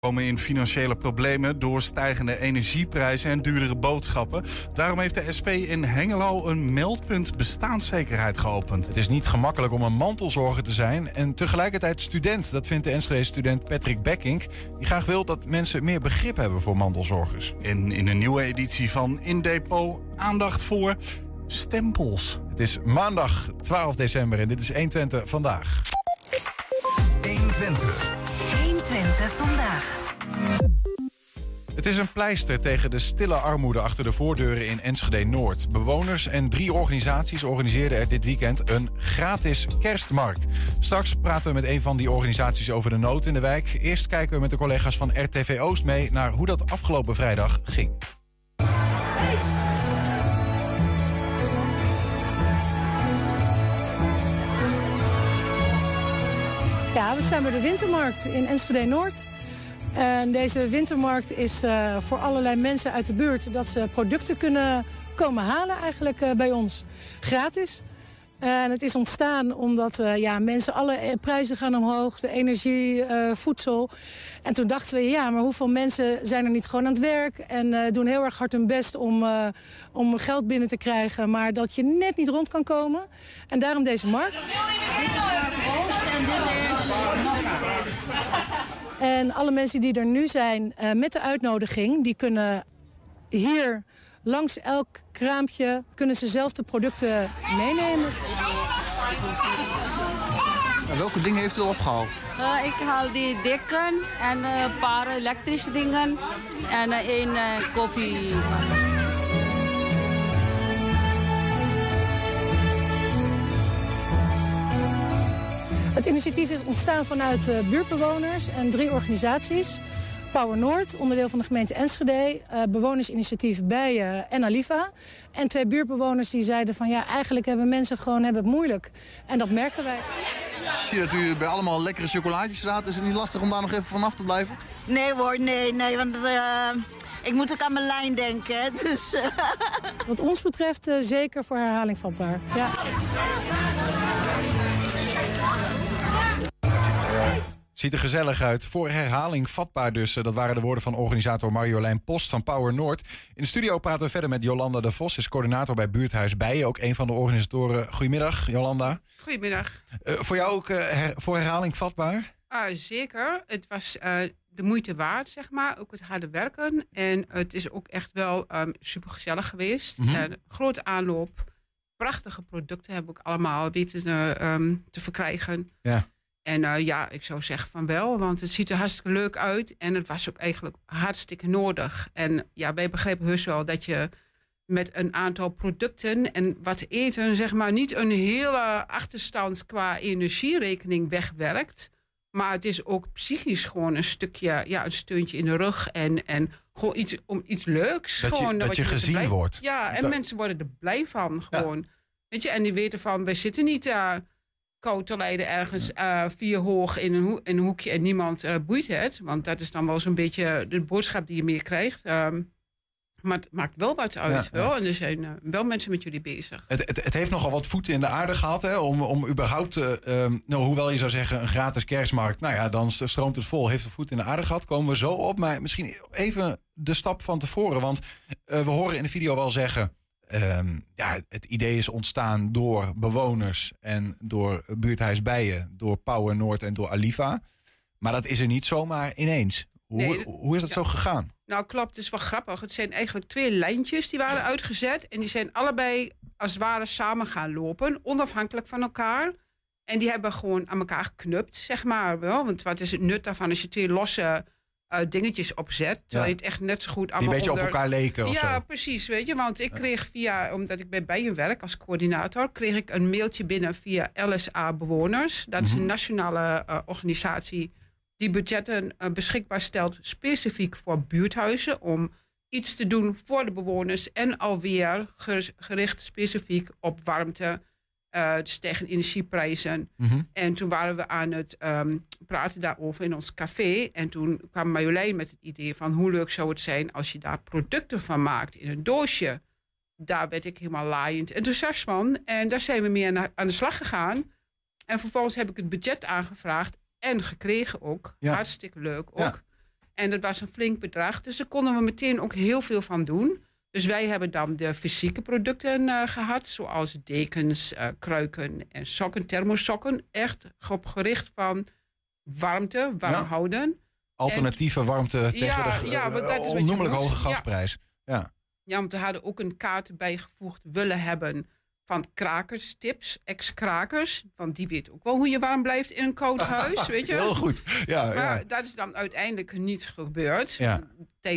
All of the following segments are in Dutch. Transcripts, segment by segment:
komen in financiële problemen door stijgende energieprijzen en duurdere boodschappen. Daarom heeft de SP in Hengelo een meldpunt bestaanszekerheid geopend. Het is niet gemakkelijk om een mantelzorger te zijn en tegelijkertijd student. Dat vindt de Enschede-student Patrick Beckink, die graag wil dat mensen meer begrip hebben voor mantelzorgers. En in een nieuwe editie van In Depot aandacht voor stempels. Het is maandag 12 december en dit is 120 vandaag. 120. 120 vandaag. Het is een pleister tegen de stille armoede achter de voordeuren in Enschede Noord. Bewoners en drie organisaties organiseerden er dit weekend een gratis kerstmarkt. Straks praten we met een van die organisaties over de nood in de wijk. Eerst kijken we met de collega's van RTV Oost mee naar hoe dat afgelopen vrijdag ging. Ja, we zijn bij de Wintermarkt in Enschede Noord. En deze wintermarkt is uh, voor allerlei mensen uit de buurt... dat ze producten kunnen komen halen eigenlijk uh, bij ons. Gratis. En het is ontstaan omdat uh, ja, mensen, alle prijzen gaan omhoog. De energie, voedsel. En toen dachten we, ja, maar hoeveel mensen zijn er niet gewoon aan het werk... en doen heel erg hard hun best om, om geld binnen te krijgen... maar dat je net niet rond kan komen. En daarom deze markt. Dit is en dit is... En alle mensen die er nu zijn uh, met de uitnodiging... die kunnen hier langs elk kraampje... kunnen ze zelf de producten meenemen. En welke dingen heeft u al opgehaald? Uh, ik haal die dikken en uh, een paar elektrische dingen en één koffie. Het initiatief is ontstaan vanuit uh, buurtbewoners en drie organisaties. Power Noord, onderdeel van de gemeente Enschede. Uh, bewonersinitiatief Bijen en Aliva. En twee buurtbewoners die zeiden van ja, eigenlijk hebben mensen gewoon hebben het moeilijk. En dat merken wij. Ik zie dat u bij allemaal lekkere chocolaatjes staat. Is het niet lastig om daar nog even vanaf te blijven? Nee hoor, nee, nee, want uh, ik moet ook aan mijn lijn denken. Dus, Wat ons betreft zeker voor herhaling vatbaar. Ja. Ziet er gezellig uit. Voor herhaling vatbaar dus. Dat waren de woorden van organisator Marjolein Post van Power Noord. In de studio praten we verder met Jolanda de Vos. Is coördinator bij Buurthuis Bijen. Ook een van de organisatoren. Goedemiddag, Jolanda. Goedemiddag. Uh, voor jou ook uh, her voor herhaling vatbaar? Uh, zeker. Het was de moeite waard, zeg maar. Ook het harde werken. En het is ook echt wel um, super gezellig geweest. Mm -hmm. grote aanloop. Prachtige producten hebben we ook allemaal weten um, te verkrijgen. Ja. En uh, ja, ik zou zeggen van wel, want het ziet er hartstikke leuk uit. En het was ook eigenlijk hartstikke nodig. En ja, wij begrepen heus wel dat je met een aantal producten en wat eten, zeg maar, niet een hele achterstand qua energierekening wegwerkt. Maar het is ook psychisch gewoon een stukje, ja, een steuntje in de rug. En, en gewoon iets, om iets leuks. Dat gewoon, je, dat je, je gezien blij, wordt. Ja, en dat... mensen worden er blij van gewoon. Ja. Weet je, en die weten van, wij zitten niet... Uh, koud te lijden ergens uh, vier hoog in een, ho in een, hoekje en niemand uh, boeit het. Want dat is dan wel zo'n beetje de boodschap die je meer krijgt. Um, maar het maakt wel wat uit. Ja, wel. Ja. En er zijn uh, wel mensen met jullie bezig. Het, het, het, heeft nogal wat voeten in de aarde gehad. Hè, om, om überhaupt, um, nou, hoewel je zou zeggen een gratis kerstmarkt. Nou ja, dan stroomt het vol. Heeft het voet in de aarde gehad. Komen we zo op. Maar misschien even de stap van tevoren. Want we horen in de video wel zeggen. Um, ja, het idee is ontstaan door bewoners en door buurthuis Bijen, door Power Noord en door Aliva. Maar dat is er niet zomaar ineens. Hoe, nee, hoe is dat ja. zo gegaan? Nou, klopt. Het is wel grappig. Het zijn eigenlijk twee lijntjes die waren uitgezet. En die zijn allebei als het ware samen gaan lopen, onafhankelijk van elkaar. En die hebben gewoon aan elkaar geknupt, zeg maar. Wel. Want wat is het nut daarvan als je twee losse uh, dingetjes opzet. Terwijl ja. je het echt net zo goed allemaal Die een beetje onder... op elkaar leken of Ja, zo. precies. Weet je, want ik kreeg via, omdat ik bij Bijen werk als coördinator, kreeg ik een mailtje binnen via LSA Bewoners. Dat is een nationale uh, organisatie die budgetten uh, beschikbaar stelt specifiek voor buurthuizen om iets te doen voor de bewoners en alweer gericht specifiek op warmte, uh, dus tegen energieprijzen. Mhm. En toen waren we aan het um, praten daarover in ons café. En toen kwam Marjolein met het idee van hoe leuk zou het zijn als je daar producten van maakt in een doosje. Daar werd ik helemaal laaiend enthousiast van. En daar zijn we mee aan, aan de slag gegaan. En vervolgens heb ik het budget aangevraagd en gekregen ook. Ja. Hartstikke leuk ook. Ja. En dat was een flink bedrag. Dus daar konden we meteen ook heel veel van doen. Dus wij hebben dan de fysieke producten eh, gehad, zoals dekens, eh, kruiken en sokken, thermosokken. Echt op gericht van warmte, warm Ja. houden. Alternatieve warmte tegen Ja, de ja, eh, dat is onnoemelijk hoge gasprijs. Ja. Ja, want we hadden ook een kaart bijgevoegd willen hebben van krakerstips, ex-krakers. Want die weet ook wel hoe je warm blijft in een koud huis, weet je. Heel goed. Ja, Maar dat is dan uiteindelijk niet gebeurd,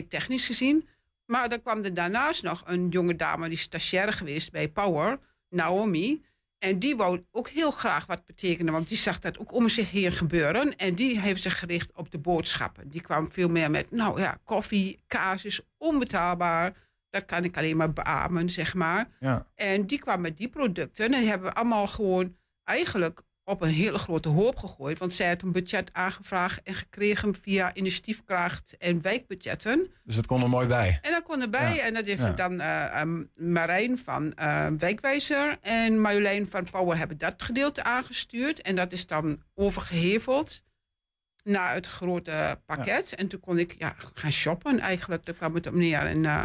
technisch gezien. Maar dan kwam er daarnaast nog een jonge dame, die is stagiaire geweest bij Power, Naomi. En die wou ook heel graag wat betekenen, want die zag dat ook om zich heen gebeuren. En die heeft zich gericht op de boodschappen. Die kwam veel meer met, nou ja, koffie, kaas is onbetaalbaar. Dat kan ik alleen maar beamen, zeg maar. ja. En die kwam met die producten. En die hebben we allemaal gewoon eigenlijk op een hele grote hoop gegooid. Want zij had een budget aangevraagd en gekregen via initiatiefkracht en wijkbudgetten. Dus dat kon er mooi bij. En dat kon erbij. Ja. En dat heeft Ja. dan ehm, Marijn van eh, Wijkwijzer en Marjolein van Power hebben dat gedeelte aangestuurd. En dat is dan overgeheveld naar het grote pakket. En toen kon ik ja, gaan shoppen eigenlijk. Daar kwam het op neer. En, eh,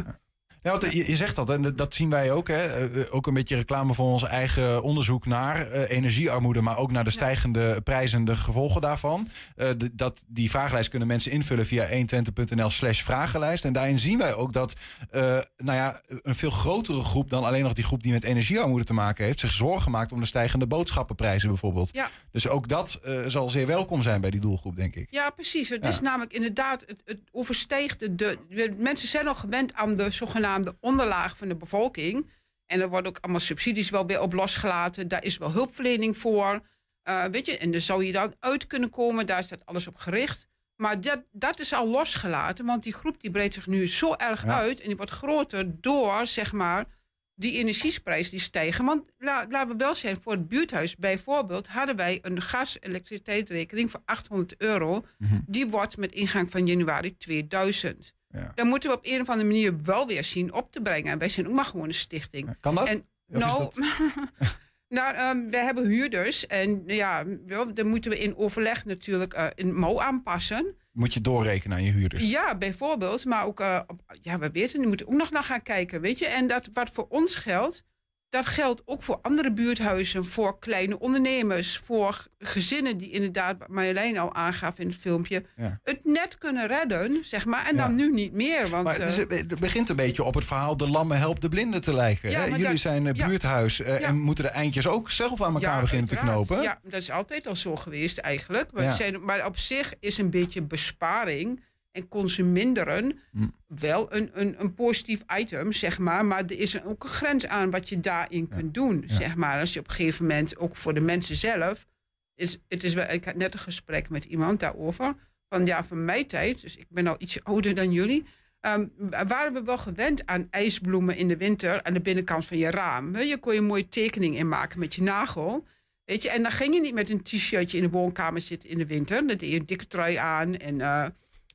Ja, want je, je zegt dat en dat- zien wij ook. Hè. Eh, eh, Ook een beetje reclame voor ons eigen onderzoek naar eh, energiearmoede, maar ook naar de stijgende prijzen en de gevolgen daarvan. Dat, die vragenlijst kunnen mensen invullen via 120.nl slash vragenlijst. En daarin zien wij ook dat nou ja, een veel grotere groep dan alleen nog die groep die met energiearmoede te maken heeft, zich zorgen maakt om de stijgende boodschappenprijzen bijvoorbeeld. Ja. Dus ook dat zal zeer welkom zijn bij die doelgroep, denk ik. Ja, precies. Het Ja. is namelijk inderdaad, het, het overstijgt de, de- Mensen zijn al gewend aan de zogenaamde onderlaag van de bevolking. En er worden ook allemaal subsidies wel weer op losgelaten. Daar is wel hulpverlening voor. Eh, weet je, en daar zou je dan uit kunnen komen. Daar staat alles op gericht. Maar dat, dat is al losgelaten, want die groep die breedt zich nu zo erg Ja. uit. En die wordt groter door, zeg maar, die energieprijzen die stijgen. Want la- laten we wel zijn, voor het buurthuis bijvoorbeeld... hadden wij een gas-elektriciteitsrekening van 800 euro. Mhm. Die wordt met ingang van januari 2000. Ja. Dan moeten we op een of andere manier wel weer zien op te brengen. En wij zijn ook maar gewoon een stichting. Kan dat? En nou, dat- nou ehm, we hebben huurders. En ja, dan moeten we in overleg natuurlijk eh een mouw aanpassen. Moet je doorrekenen aan je huurders. Ja, bijvoorbeeld. Maar ook, eh, ja, we weten, die moeten ook nog naar gaan kijken, weet je. En dat wat voor ons geldt, dat geldt ook voor andere buurthuizen, voor kleine ondernemers, voor gezinnen die inderdaad, wat Marjolein al aangaf in het filmpje, Ja. het net kunnen redden, zeg maar. En dan nu niet meer. Want, Maar het, is- eh, het begint een beetje op het verhaal de lammen helpt de blinden te lijken. Ja, Jullie dat- zijn buurthuis eh, en moeten de eindjes ook zelf aan elkaar beginnen te knopen. Ja, dat is altijd al zo geweest eigenlijk. Maar, zijn, maar op zich is een beetje besparing en consuminderen Hm. wel een, een, een positief item, zeg maar. Maar er is ook een grens aan wat je daarin kunt doen, Ja. zeg maar. Als je op een gegeven moment, ook voor de mensen zelf... Is, het is wel, ik had net een gesprek met iemand daarover. Van ja, van mijn tijd, dus ik ben al ietsje ouder dan jullie... ehm, waren we wel gewend aan ijsbloemen in de winter aan de binnenkant van je raam. Je kon je een mooie tekening in maken met je nagel. Weet je, en dan ging je niet met een t-shirtje in de woonkamer zitten in de winter. Dan deed je een dikke trui aan en eh,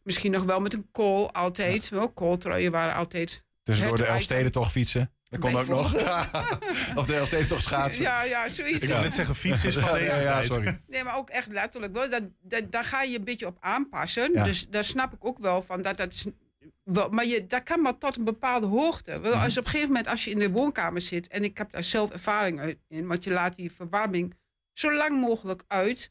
misschien nog wel met een kool altijd. Wel, kooltruien waren altijd... Tussendoor de Het Elfsteden toch fietsen. Dat kon ook nog. of de Elfsteden toch schaatsen. Ja, ja, zoiets. Ik wil net zeggen, fiets is van Ja, deze ja, ja, sorry. Nee, maar ook echt letterlijk wel. Dat, dat, daar ga je een beetje op aanpassen. Ja. Dus daar snap ik ook wel van dat dat is. Wel, maar je, dat kan maar tot een bepaalde hoogte. Wel, Mhm. als op een gegeven moment, als je in de woonkamer zit, en ik heb daar zelf ervaring uit in, want je laat die verwarming zo lang mogelijk uit.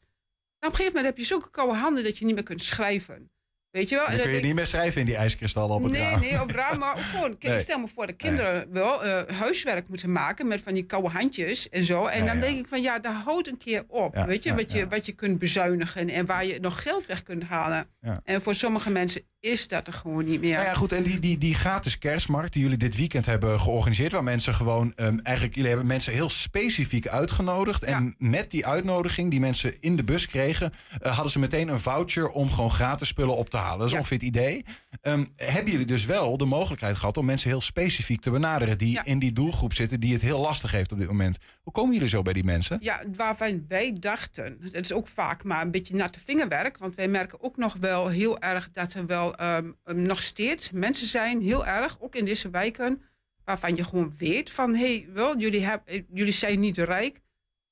Dan op een gegeven moment heb je zulke koude handen dat je niet meer kunt schrijven. Weet je wel? Dan kun je ik- niet meer schrijven in die ijskristallen op het nee, raam. nee, op het raam, maar gewoon. Nee. stel me voor dat kinderen wel eh, huiswerk moeten maken met van die koude handjes en zo. En dan ja. denk ik van ja, daar houdt een keer op. Ja, weet je, ja, wat je, wat je kunt bezuinigen en waar je nog geld weg kunt halen. En voor sommige mensen is dat er gewoon niet meer. Nou ja, goed. En die, die, die gratis kerstmarkt die jullie dit weekend hebben georganiseerd, waar mensen gewoon, ehm, eigenlijk, jullie hebben mensen heel specifiek uitgenodigd. En met die uitnodiging die mensen in de bus kregen, eh, hadden ze meteen een voucher om gewoon gratis spullen op te halen. Dat is Ja. ongeveer het idee. Ehm, hebben jullie dus wel de mogelijkheid gehad om mensen heel specifiek te benaderen die Ja. in die doelgroep zitten, die het heel lastig heeft op dit moment? Hoe komen jullie zo bij die mensen? Ja, waarvan wij dachten, dat is ook vaak maar een beetje natte vingerwerk. Want wij merken ook nog wel heel erg dat er wel ehm, um, nog steeds mensen zijn, heel erg, ook in deze wijken, waarvan je gewoon weet van, hé, hey, wel, jullie, heb, eh, jullie zijn niet rijk.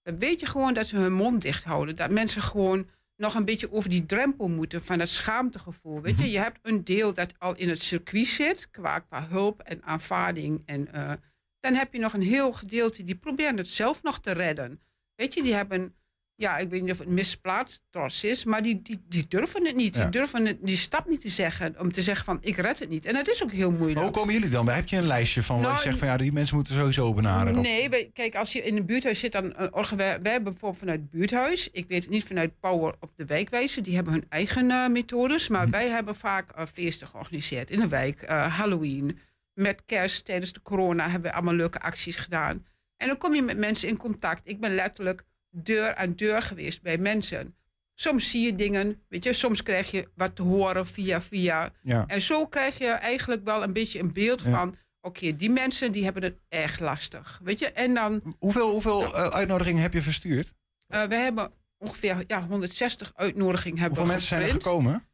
Dan weet je gewoon dat ze hun mond dicht houden. Dat mensen gewoon nog een beetje over die drempel moeten van dat schaamtegevoel. Weet je, je hebt een deel dat al in het circuit zit, qua, qua hulp en aanvaarding. En eh, dan heb je nog een heel gedeelte die proberen het zelf nog te redden. Weet je, die hebben, ja, ik weet niet of het misplaatst trots is, maar die, die, die durven het niet. Ja. Die durven het, die stap niet te zeggen, om te zeggen van ik red het niet. En dat is ook heel moeilijk. Maar hoe komen jullie dan? Heb je een lijstje van waar Nou, je zegt van ja, die mensen moeten sowieso benaderen? Nee, wij- kijk, als je in een buurthuis zit, dan uh, orga- wij, wij hebben bijvoorbeeld vanuit het buurthuis. Ik weet het niet vanuit Power op de wijkwijze. Die hebben hun eigen eh, methodes. Maar Mhm. wij hebben vaak eh, feesten georganiseerd in de wijk. eh, Halloween. Met kerst tijdens de corona hebben we allemaal leuke acties gedaan. En dan kom je met mensen in contact. Ik ben letterlijk deur aan deur geweest bij mensen. Soms zie je dingen, weet je, soms krijg je wat te horen via via. Ja. En zo krijg je eigenlijk wel een beetje een beeld Ja. van... oké, die mensen die hebben het echt lastig. Weet je, en dan... Hoeveel, hoeveel eh, uitnodigingen heb je verstuurd? eh, we hebben ongeveer ja, 160 uitnodigingen hebben Hoeveel mensen zijn er gekomen?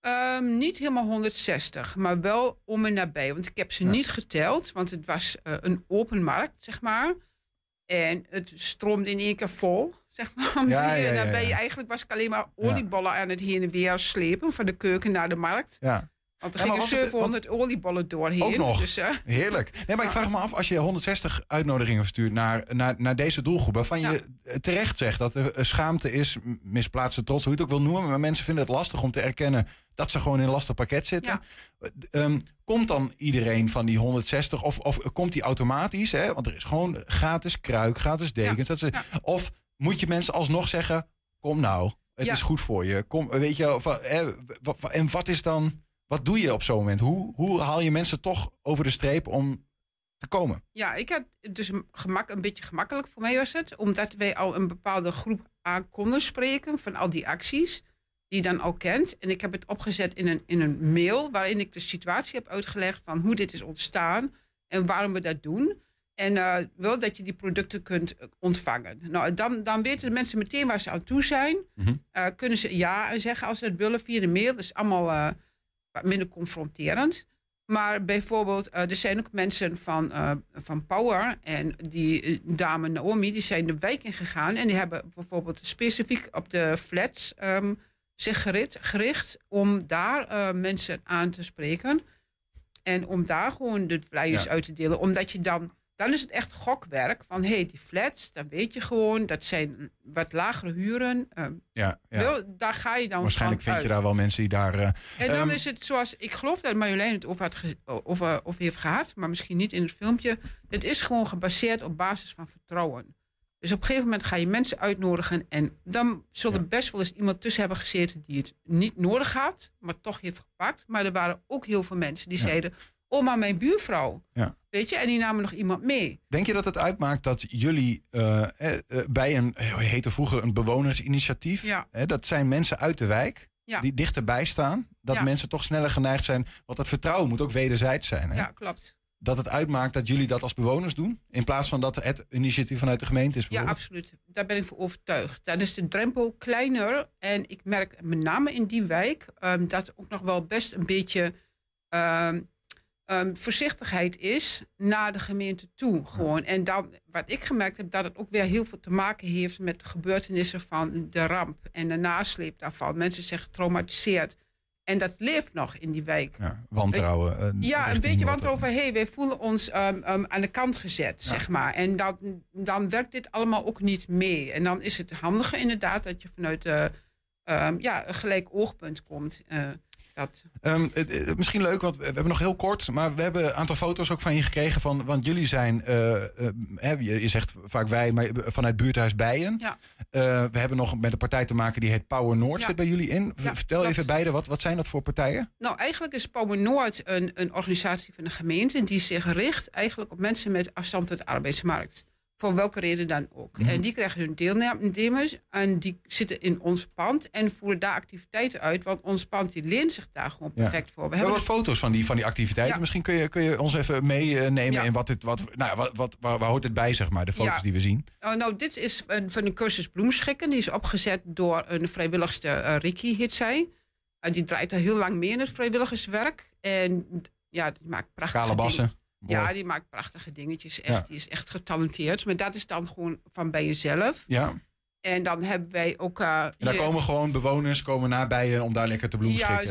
Ehm, niet helemaal 160, maar wel om en nabij. Want ik heb ze Ja. niet geteld, want het was eh, een open markt, zeg maar. En het stroomde in één keer vol, zeg maar. Ja, ja, ja, Dan ben je eigenlijk was ik alleen maar oliebollen aan het heen en weer slepen... van de keuken naar de markt. Ja, Want er maar gingen was het- 700 oliebollen doorheen. Ook nog? Dus, eh, heerlijk. Nee, maar ik vraag me af, als je 160 uitnodigingen verstuurt naar, naar, naar deze doelgroep, waarvan je terecht zegt dat er eh, schaamte is, misplaatste trots, hoe je het ook wil noemen, maar mensen vinden het lastig om te erkennen dat ze gewoon in een lastig pakket zitten. Ja. Komt dan iedereen van die 160 of, of komt die automatisch? Hè? Want er is gewoon gratis kruik, gratis dekens. Dat ze, Ja. Of moet je mensen alsnog zeggen, kom nou, het Ja. is goed voor je. Kom, weet je, of, wa- wa- en wat is dan, wat doe je op zo'n moment? Hoe, hoe haal je mensen toch over de streep om te komen? Ja, ik had dus een gemak, een beetje gemakkelijk voor mij was het. Omdat wij al een bepaalde groep aan konden spreken van al die acties. Die dan al kent. En ik heb het opgezet in een, in een mail waarin ik de situatie heb uitgelegd van hoe dit is ontstaan. En waarom we dat doen. En eh, wel dat je die producten kunt eh, ontvangen. Nou, dan, dan weten de mensen meteen waar ze aan toe zijn. Mhm. Eh, kunnen ze ja zeggen als ze dat willen via de mail. Dat is allemaal wat minder confronterend. Maar bijvoorbeeld, er zijn ook mensen van, van Power en die dame Naomi, die zijn de wijk in gegaan en die hebben bijvoorbeeld specifiek op de flats ehm, zich gericht, gericht om daar eh, mensen aan te spreken en om daar gewoon de flyers Ja. uit te delen. Omdat je dan, dan is het echt gokwerk van hé, hey, die flats, dan weet je gewoon, dat zijn wat lagere huren. ehm, Ja, ja. wel, daar ga je dan Waarschijnlijk vind je daar wel mensen die daar... eh, En dan Ehm, is het zoals, ik geloof dat Marjolein het over, had ge- over, over heeft gehad, maar misschien niet in het filmpje. Het is gewoon gebaseerd op basis van vertrouwen. Dus op een gegeven moment ga je mensen uitnodigen en dan zullen er best wel eens iemand tussen hebben gezeten die het niet nodig had, maar toch heeft gepakt. Maar er waren ook heel veel mensen die Ja. zeiden, oh maar mijn buurvrouw. Ja. Weet je, en die namen nog iemand mee. Denk je dat het uitmaakt dat jullie eh, eh, eh, bij een, eh, heette vroeger een bewonersinitiatief, Ja. dat zijn mensen uit de wijk Ja. die dichterbij staan, dat Ja. mensen toch sneller geneigd zijn, want dat vertrouwen moet ook wederzijds zijn. Hè? Ja, klopt. Dat het uitmaakt dat jullie dat als bewoners doen, in plaats van dat het initiatief vanuit de gemeente is. Ja, absoluut. Daar ben ik voor overtuigd. Dan is de drempel kleiner. En ik merk met name in die wijk ehm, dat er ook nog wel best een beetje ehm, voorzichtigheid is naar de gemeente toe. Gewoon. En dan, wat ik gemerkt heb, dat het ook weer heel veel te maken heeft met de gebeurtenissen van de ramp en de nasleep daarvan. Mensen zijn getraumatiseerd. En dat leeft nog in die wijk. Ja, wantrouwen. eh, Ja, een beetje wantrouwen van, hey, wij voelen ons ehm, aan de kant gezet, zeg maar. En dan, dan werkt dit allemaal ook niet mee. En dan is het handiger inderdaad dat je vanuit de, ehm, ja, een gelijk oogpunt komt. eh, dat, Ehm, misschien leuk, want we hebben nog heel kort, maar we hebben een aantal foto's ook van je gekregen. Van, want jullie zijn, eh, eh, hè, je, zegt vaak wij, maar vanuit buurthuis Bijen. Ja. Eh, we hebben nog met een partij te maken die heet Power Noord. Ja. Zit bij jullie in? Ja, Vertel even beide, wat, wat zijn dat voor partijen? nou, eigenlijk is Power Noord een, een organisatie van de gemeente die zich richt eigenlijk op mensen met afstand tot de arbeidsmarkt. Voor welke reden dan ook. Mhm. En die krijgen hun deelnemers en die zitten in ons pand en voeren daar activiteiten uit. Want ons pand die leent zich daar gewoon Ja. perfect voor. We We hebben wat foto's van die, van die activiteiten. Ja. Misschien kun je, kun je ons even meenemen Ja. in wat dit, wat, nou, wat, wat, waar, waar hoort het bij, zeg maar, de foto's die we zien. Oh, nou, dit is een, van een cursus bloemschikken. Die is opgezet door een vrijwilligster, eh, Ricky heet zij. Eh, die draait al heel lang mee in het vrijwilligerswerk. En ja, die maakt prachtige Kale dingen. Ja, die maakt prachtige dingetjes. Echt, Ja. Die is echt getalenteerd. Maar dat is dan gewoon van bij jezelf. Ja. En dan hebben wij ook... En daar je- komen gewoon bewoners komen naar bij je om daar lekker te bloemen ja,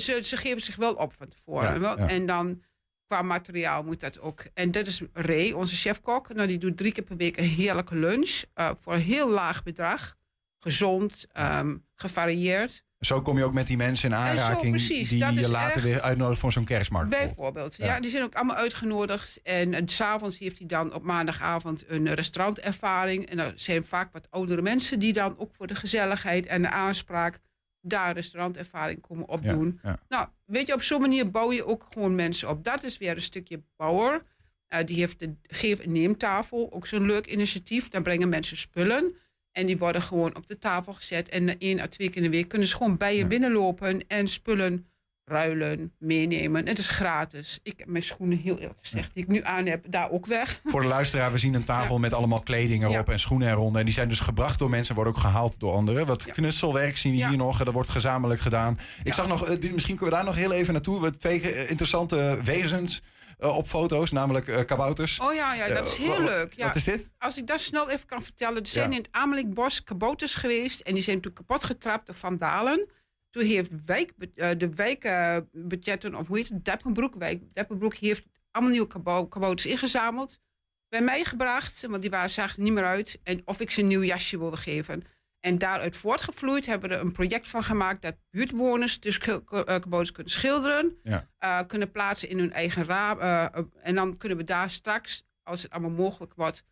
ze, ze, geven zich wel op van tevoren. Ja, wel. ja. En dan qua materiaal moet dat ook. En dat is Ray, onze chefkok. Nou, die doet drie keer per week een heerlijke lunch. eh, voor een heel laag bedrag. Gezond, ehm, gevarieerd. Zo kom je ook met die mensen in aanraking precies, die je later weer uitnodigt voor zo'n kerstmarkt. Bijvoorbeeld. Ja. Ja. die zijn ook allemaal uitgenodigd. En s s'avonds heeft hij dan op maandagavond een restaurantervaring. En er zijn vaak wat oudere mensen die dan ook voor de gezelligheid en de aanspraak daar restaurantervaring komen opdoen. Ja, ja. Nou, weet je, op zo'n manier bouw je ook gewoon mensen op. Dat is weer een stukje bouwer. Eh, die heeft de geef- en neemtafel, ook zo'n leuk initiatief. Dan brengen mensen spullen. En die worden gewoon op de tafel gezet. En één à twee keer in de week kunnen ze gewoon bij je binnenlopen en spullen ruilen, meenemen. Het is gratis. Ik heb mijn schoenen, heel eerlijk gezegd, die ik nu aan heb, daar ook weg. Voor de luisteraar, we zien een tafel met allemaal kleding erop Ja. en schoenen eronder. En die zijn dus gebracht door mensen, worden ook gehaald door anderen. Wat knutselwerk zien we hier nog, dat wordt gezamenlijk gedaan. Ik zag nog, eh, misschien kunnen we daar nog heel even naartoe. We twee eh, interessante wezens eh, op foto's, namelijk eh, kabouters. Oh ja, ja dat is Eh, heel leuk. Ja. Wat is dit? Als ik dat snel even kan vertellen. Er zijn Ja. in het Amelikbos kabouters geweest. En die zijn toen kapot getrapt door vandalen. Toen heeft wijk, de wijkbudgetten, of hoe heet het, Deppenbroek, wijk, Deppenbroek heeft allemaal nieuwe kabou- kabouters ingezameld. Bij mij gebracht, want die waren, zagen er niet meer uit. En of ik ze een nieuw jasje wilde geven. En daaruit voortgevloeid hebben we er een project van gemaakt... dat buurtbewoners dus ke- eh, kabouters kunnen schilderen. Ja. eh, kunnen plaatsen in hun eigen raam. eh, en dan kunnen we daar straks, als het allemaal mogelijk wordt...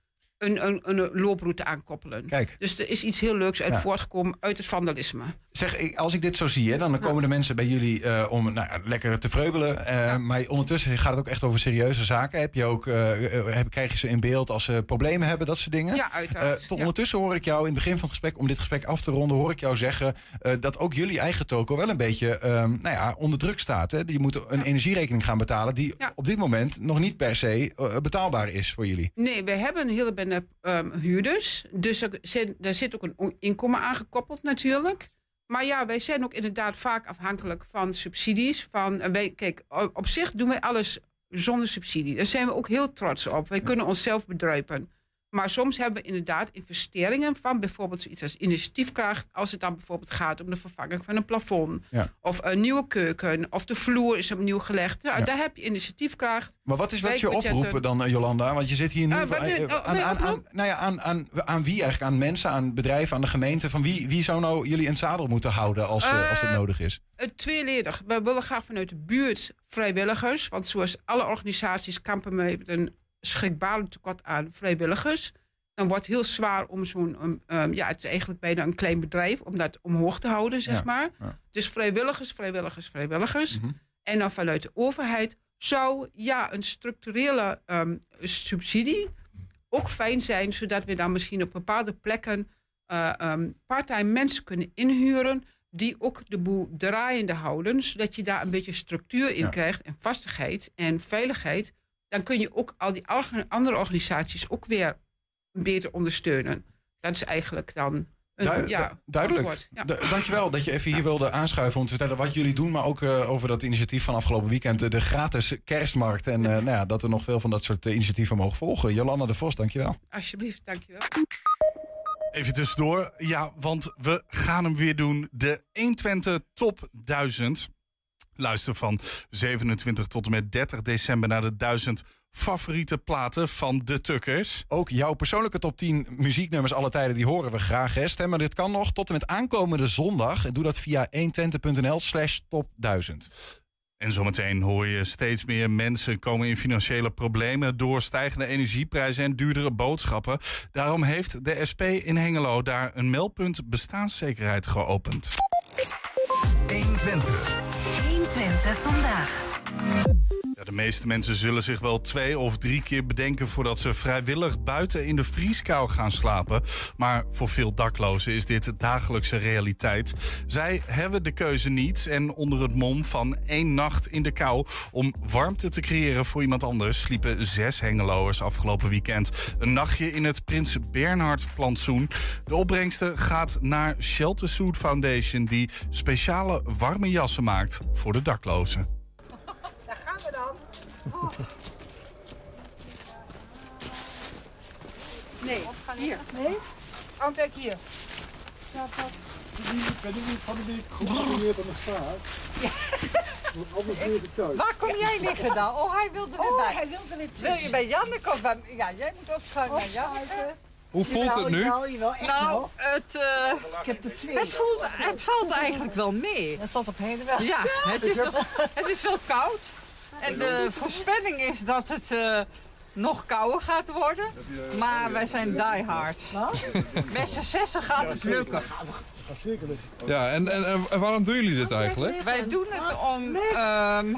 een, een, een looproute aan koppelen. Kijk. Dus er is iets heel leuks uit Ja. voortgekomen uit het vandalisme. Zeg, ik- als ik dit zo zie, hè, dan komen de mensen bij jullie eh, om nou, lekker te vreubelen. eh, Maar ondertussen gaat het ook echt over serieuze zaken. Heb je ook, eh, heb, krijg je ze in beeld als ze problemen hebben, dat soort dingen? Ja, uiteraard. Tot ondertussen hoor ik jou in het begin van het gesprek, om dit gesprek af te ronden, hoor ik jou zeggen dat ook jullie eigen toko wel een beetje ehm, nou ja, onder druk staat. Hè? Je moet een energierekening gaan betalen die op dit moment nog niet per se betaalbaar is voor jullie. Nee, we hebben een hele bende ehm, huurders. Dus er, zijn, er zit ook een inkomen aangekoppeld natuurlijk. Maar ja, wij zijn ook inderdaad vaak afhankelijk van subsidies. Van, eh, wij, kijk, op zich doen wij alles zonder subsidie. Daar zijn we ook heel trots op. Wij kunnen onszelf bedruipen. Maar soms hebben we inderdaad investeringen van bijvoorbeeld zoiets als initiatiefkracht. Als het dan bijvoorbeeld gaat om de vervanging van een plafond. Ja. Of een nieuwe keuken. Of de vloer is opnieuw gelegd. Nou, Ja. daar heb je initiatiefkracht. Maar wat is wat je oproepen dan, eh, Jolanda? Want je zit hier nu Eh, van- eh, oh, aan, nou ja, aan, aan, aan wie eigenlijk? Aan mensen, aan bedrijven, aan de gemeente? Van wie, wie zou nou jullie in het zadel moeten houden als, als het nodig is? Het tweeledig. We willen graag vanuit de buurt vrijwilligers. Want zoals alle organisaties kampen met een schrikbarend tekort aan vrijwilligers. Dan wordt het heel zwaar om zo'n... um, um, ja, het is eigenlijk bijna een klein bedrijf om dat omhoog te houden, zeg Ja, maar. ja. Dus vrijwilligers, vrijwilligers, vrijwilligers. Mhm. En dan vanuit de overheid zou ja, een structurele um, subsidie ook fijn zijn, zodat we dan misschien op bepaalde plekken uh, parttime mensen kunnen inhuren die ook de boel draaiende houden, zodat je daar een beetje structuur in Ja. krijgt en vastigheid en veiligheid. Dan kun je ook al die andere organisaties ook weer beter ondersteunen. Dat is eigenlijk dan een Du- ja, du- duidelijk. Ja. Dankjewel dat je even hier wilde aanschuiven om te vertellen wat jullie doen. Maar ook eh, over dat initiatief van afgelopen weekend, eh, de gratis kerstmarkt. En eh, nou ja, dat er nog veel van dat soort initiatieven mogen volgen. Jolanda de Vos, dankjewel. Alsjeblieft, dankjewel. Even tussendoor. Ja, want we gaan hem weer doen. De 120 Top 1000. Luister van 27 tot en met 30 december naar de 1000 favoriete platen van de Tukkers. Ook jouw persoonlijke top 10 muzieknummers alle tijden, die horen we graag. Hè? Stem maar dit kan nog tot en met aankomende zondag. Doe dat via 120.nl slash top 1000. En zometeen hoor je steeds meer mensen komen in financiële problemen door stijgende energieprijzen en duurdere boodschappen. Daarom heeft de SP in Hengelo daar een meldpunt bestaanszekerheid geopend. 120. 120 vandaag. De meeste mensen zullen zich wel twee of drie keer bedenken voordat ze vrijwillig buiten in de vrieskou gaan slapen. Maar voor veel daklozen is dit dagelijkse realiteit. Zij hebben de keuze niet en onder het mom van één nacht in de kou om warmte te creëren voor iemand anders sliepen zes Hengeloers afgelopen weekend. Een nachtje in het Prins Bernhard plantsoen. De opbrengsten gaat naar Shelter Suit Foundation die speciale warme jassen maakt voor de daklozen. Nee, hier. Nee? Antek hier. Ben ik niet van de week aan de straat? Anders weer thuis. Waar kom jij liggen dan? Oh, hij wilde weer bij. hij wilde weer Wil je bij Janneke of bij... Ja, jij moet opschuiven naar Janneke. Hoe voelt het nu? Jawel, jawel, echt Nou, wel. het, eh, Ik heb er twee. het, voelt, het valt eigenlijk wel mee. Tot op heden wel. Ja, het is, nog, het is wel koud. En de voorspelling is dat het eh, nog kouder gaat worden. Maar wij zijn diehards. Met z'n zessen gaat het lukken. Gaat zeker lukken. Ja, en, en, en waarom doen jullie dit eigenlijk? Wij doen het om... ehm,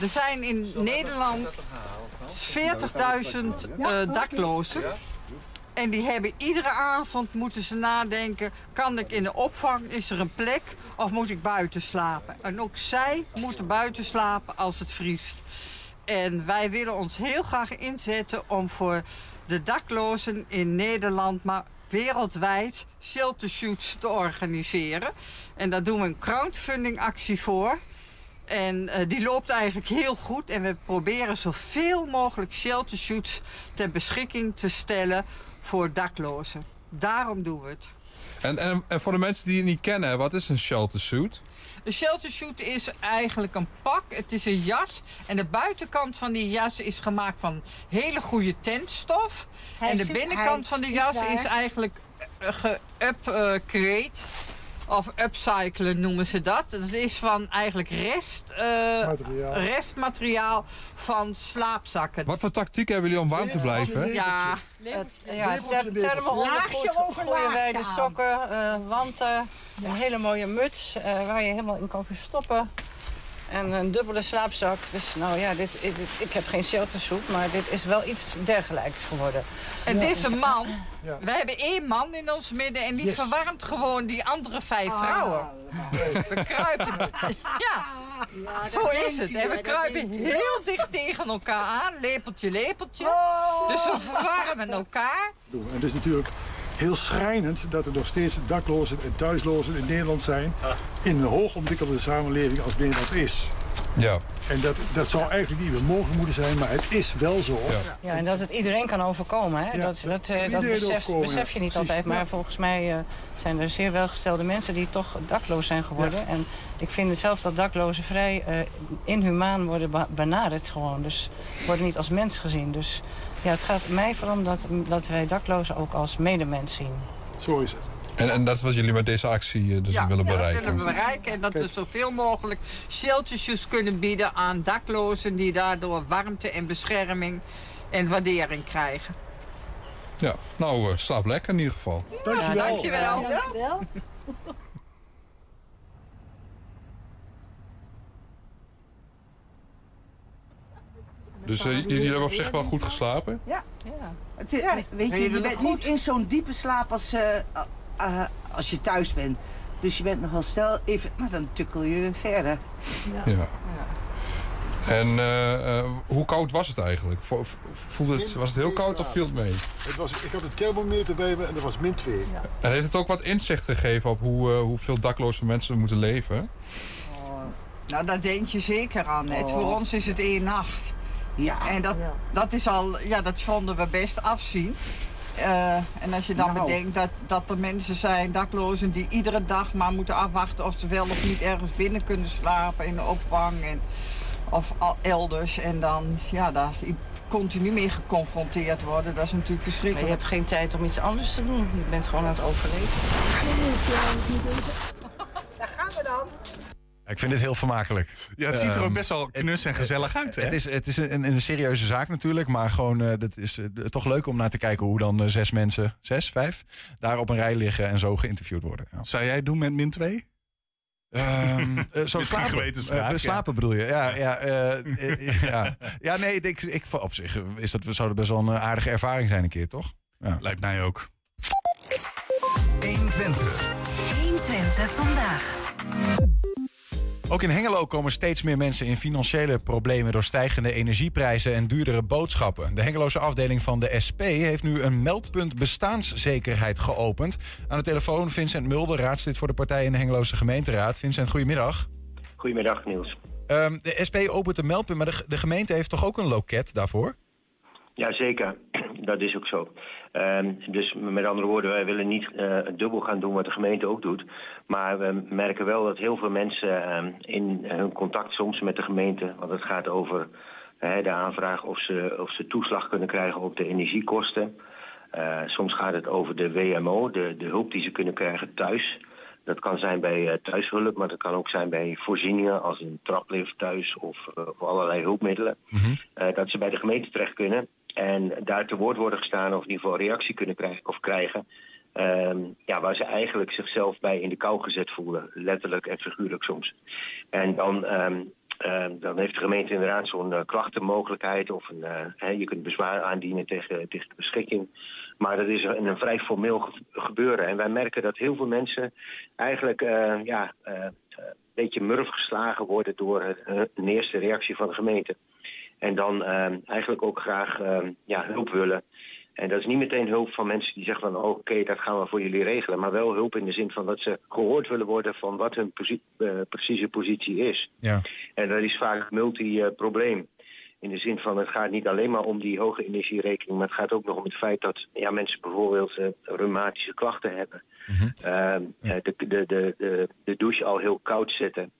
er zijn in Nederland 40.000 eh, daklozen. En die hebben iedere avond moeten ze nadenken... kan ik in de opvang, is er een plek of moet ik buiten slapen? En ook zij moeten buiten slapen als het vriest. En wij willen ons heel graag inzetten om voor de daklozen in Nederland... maar wereldwijd shelter shoots te organiseren. En daar doen we een crowdfunding actie voor... En eh, die loopt eigenlijk heel goed. En we proberen zoveel mogelijk shelter shoots ter beschikking te stellen voor daklozen. Daarom doen we het. En, en, en voor de mensen die het niet kennen, wat is een shelter suit? Een shelter shoot is eigenlijk een pak. Het is een jas. En de buitenkant van die jas is gemaakt van hele goede tentstof. Hij en de binnenkant van de jas is eigenlijk ge-upgrade. Of upcyclen noemen ze dat. Dat is van eigenlijk rest, eh, Materiaal. restmateriaal van slaapzakken. Wat voor tactiek hebben jullie om warm te blijven? Ja, Ja, ter thermo ondergoed, over gooien wij de sokken, eh, wanten, een hele mooie muts eh, waar je helemaal in kan verstoppen. En een dubbele slaapzak. Dus nou ja, dit, dit- ik heb geen sheltersoep, maar dit is wel iets dergelijks geworden. En deze man, we hebben één man in ons midden en die Yes. verwarmt gewoon die andere vijf vrouwen. We kruipen. Ja, zo is het. hè. We kruipen heel dicht tegen elkaar aan, lepeltje, lepeltje. Dus we verwarmen elkaar. doen. En het is natuurlijk heel schrijnend dat er nog steeds daklozen en thuislozen in Nederland zijn. In een hoogontwikkelde samenleving als Nederland is. Ja. En dat, dat zou eigenlijk niet meer mogelijk moeten zijn, maar het is wel zo. Ja, en dat het iedereen kan overkomen. Hè? Ja, dat dat, eh, dat besef ja. je niet Precies, altijd. Maar ja. volgens mij eh, zijn er zeer welgestelde mensen die toch dakloos zijn geworden. En ik vind het zelf dat daklozen vrij eh, inhumaan worden be- benaderd gewoon. Dus worden niet als mens gezien. Dus ja, het gaat mij vooral om dat, dat wij daklozen ook als medemens zien. Zo is het. En, en dat is wat jullie met deze actie eh, dus Ja, willen ja, dat bereiken. willen we bereiken. En dat we zoveel mogelijk sheltertjes kunnen bieden aan daklozen die daardoor warmte en bescherming en waardering krijgen. Ja, nou, eh, slaap lekker in ieder geval. Dankjewel. Dankjewel. Dus eh, jullie hebben op zich wel goed geslapen? Ja. Ja. Het Ja, weet je, je bent goed. niet in zo'n diepe slaap als, eh, eh, als je thuis bent. Dus je bent nog wel snel even, maar dan tukkel je weer verder. Ja. En eh, eh, hoe koud was het eigenlijk? Vo- Voelde het, was het heel koud of viel het mee? Het was, ik had een thermometer bij me en dat was min 2. En heeft het ook wat inzicht gegeven op hoe, eh, hoeveel dakloze mensen moeten leven? Nou, daar denk je zeker aan. net. Oh. Voor ons is het één nacht. Ja. En dat, dat is al, ja, dat vonden we best afzien. Eh, en als je dan Nou. bedenkt dat, dat er mensen zijn, daklozen, die iedere dag maar moeten afwachten of ze wel of niet ergens binnen kunnen slapen in de opvang en, of al elders. En dan ja, daar continu mee geconfronteerd worden, dat is natuurlijk Maar je verschrikkelijk. hebt geen tijd om iets anders te doen. Je bent gewoon aan het overleven. Ik vind het heel vermakelijk. Ja, het ziet er ook Ehm, best wel knus en gezellig uit, hè? Het is, het is een, een serieuze zaak natuurlijk, maar gewoon, eh, dat is eh, toch leuk om naar te kijken hoe dan eh, zes mensen, zes, vijf, daar op een rij liggen en zo geïnterviewd worden. Ja. Zou jij doen met min 2? Ehm, eh, zo een slapen. ja. bedoel je? Ja, ja, ja. ja nee, ik, ik, op zich is dat, zou dat best wel een aardige ervaring zijn een keer, toch? Ja. Lijkt mij ook. 120. 120 vandaag. Ook in Hengelo komen steeds meer mensen in financiële problemen door stijgende energieprijzen en duurdere boodschappen. De Hengeloze afdeling van de SP heeft nu een meldpunt bestaanszekerheid geopend. Aan de telefoon Vincent Mulder, raadslid voor de partij in de Hengeloze gemeenteraad. Vincent, goedemiddag. Goedemiddag Niels. Ehm, de SP opent een meldpunt, maar de, de gemeente heeft toch ook een loket daarvoor? Jazeker. dat is ook zo. Ehm, dus met andere woorden, wij willen niet eh, dubbel gaan doen wat de gemeente ook doet. Maar we merken wel dat heel veel mensen ehm, in hun contact soms met de gemeente, want het gaat over de aanvraag of ze, of ze toeslag kunnen krijgen op de energiekosten. Eh, soms gaat het over de WMO, de, de hulp die ze kunnen krijgen thuis. Dat kan zijn bij eh, thuishulp, maar dat kan ook zijn bij voorzieningen als een traplift thuis of, of allerlei hulpmiddelen. Eh, dat ze bij de gemeente terecht kunnen en daar te woord worden gestaan of in ieder geval reactie kunnen krijgen of krijgen. Ehm, ja, waar ze eigenlijk zichzelf bij in de kou gezet voelen, letterlijk en figuurlijk soms. En dan, ehm, ehm, dan heeft de gemeente inderdaad zo'n eh, klachtenmogelijkheid of een, eh, je kunt bezwaar aandienen tegen, tegen de beschikking. Maar dat is een, een vrij formeel ge- gebeuren. En wij merken dat heel veel mensen eigenlijk eh, ja, een beetje murf geslagen worden door een eerste reactie van de gemeente. En dan ehm, eigenlijk ook graag ehm, ja, hulp willen. En dat is niet meteen hulp van mensen die zeggen van oh, oké, dat gaan we voor jullie regelen. Maar wel hulp in de zin van dat ze gehoord willen worden van wat hun posi- eh, precieze positie is. Ja. En dat is vaak een multi-probleem. In de zin van het gaat niet alleen maar om die hoge energierekening, maar het gaat ook nog om het feit dat ja, mensen bijvoorbeeld eh, reumatische klachten hebben. Ehm, eh, de, de, de, de, de douche al heel koud zetten.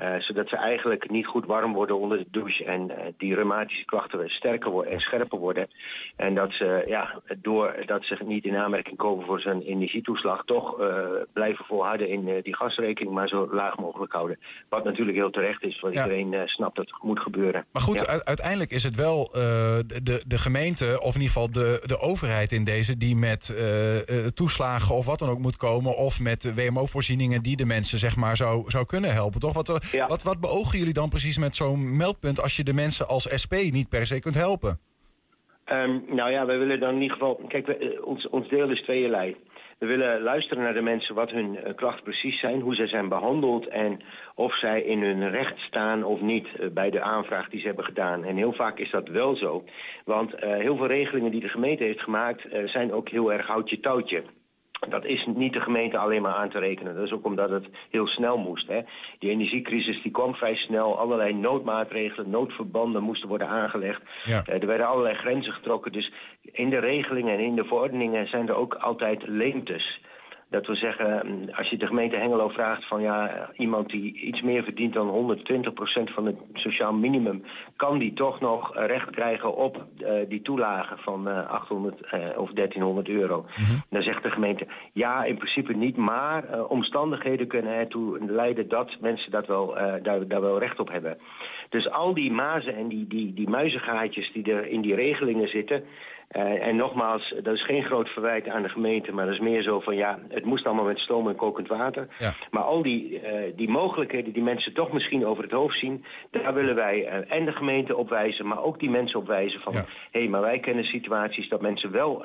Eh, zodat ze eigenlijk niet goed warm worden onder de douche. En eh, die reumatische klachten weer sterker worden en scherper worden. En dat ze, ja, doordat ze niet in aanmerking komen voor zijn energietoeslag, toch eh, blijven volharden in die gasrekening, maar zo laag mogelijk houden. Wat natuurlijk heel terecht is, want Ja. iedereen snapt dat het moet gebeuren. Maar goed, Ja. uiteindelijk is het wel de, de, gemeente, of in ieder geval de, de overheid in deze, die met toeslagen of wat dan ook moet komen, of met WMO-voorzieningen die de mensen zeg maar zou, zou kunnen helpen. Toch? Wat, wat, wat beogen jullie dan precies met zo'n meldpunt als je de mensen als SP niet per se kunt helpen? Ehm, nou ja, wij willen dan in ieder geval. Kijk, we, eh, ons, ons deel is tweeënlei. We willen luisteren naar de mensen wat hun eh, klachten precies zijn, hoe zij zijn behandeld en of zij in hun recht staan of niet eh, bij de aanvraag die ze hebben gedaan. En heel vaak is dat wel zo. Want heel veel regelingen die de gemeente heeft gemaakt zijn ook heel erg houtje touwtje. Dat is niet de gemeente alleen maar aan te rekenen. Dat is ook omdat het heel snel moest. Hè. Die energiecrisis die kwam vrij snel. Allerlei noodmaatregelen, noodverbanden moesten worden aangelegd. Ja. Eh, er werden allerlei grenzen getrokken. Dus in de regelingen en in de verordeningen zijn er ook altijd leemtes. Dat wil zeggen, mm, als je de gemeente Hengelo vraagt van ja, iemand die iets meer verdient dan 120% van het sociaal minimum, kan die toch nog eh, recht krijgen op eh, die toelage van eh, 800 eh, of 1300 euro. Dan zegt de gemeente, ja, in principe niet, maar eh, omstandigheden kunnen ertoe leiden dat mensen dat wel, eh, daar, daar wel recht op hebben. Dus al die mazen en die, die, die muizengaatjes die er in die regelingen zitten. Eh, en nogmaals, dat is geen groot verwijt aan de gemeente, maar dat is meer zo van ja, het moest allemaal met stoom en kokend water. Ja. Maar al die, eh, die mogelijkheden die mensen toch misschien over het hoofd zien, daar willen wij eh, en de gemeente op wijzen, maar ook die mensen op wijzen van hé, hey, maar wij kennen situaties dat mensen wel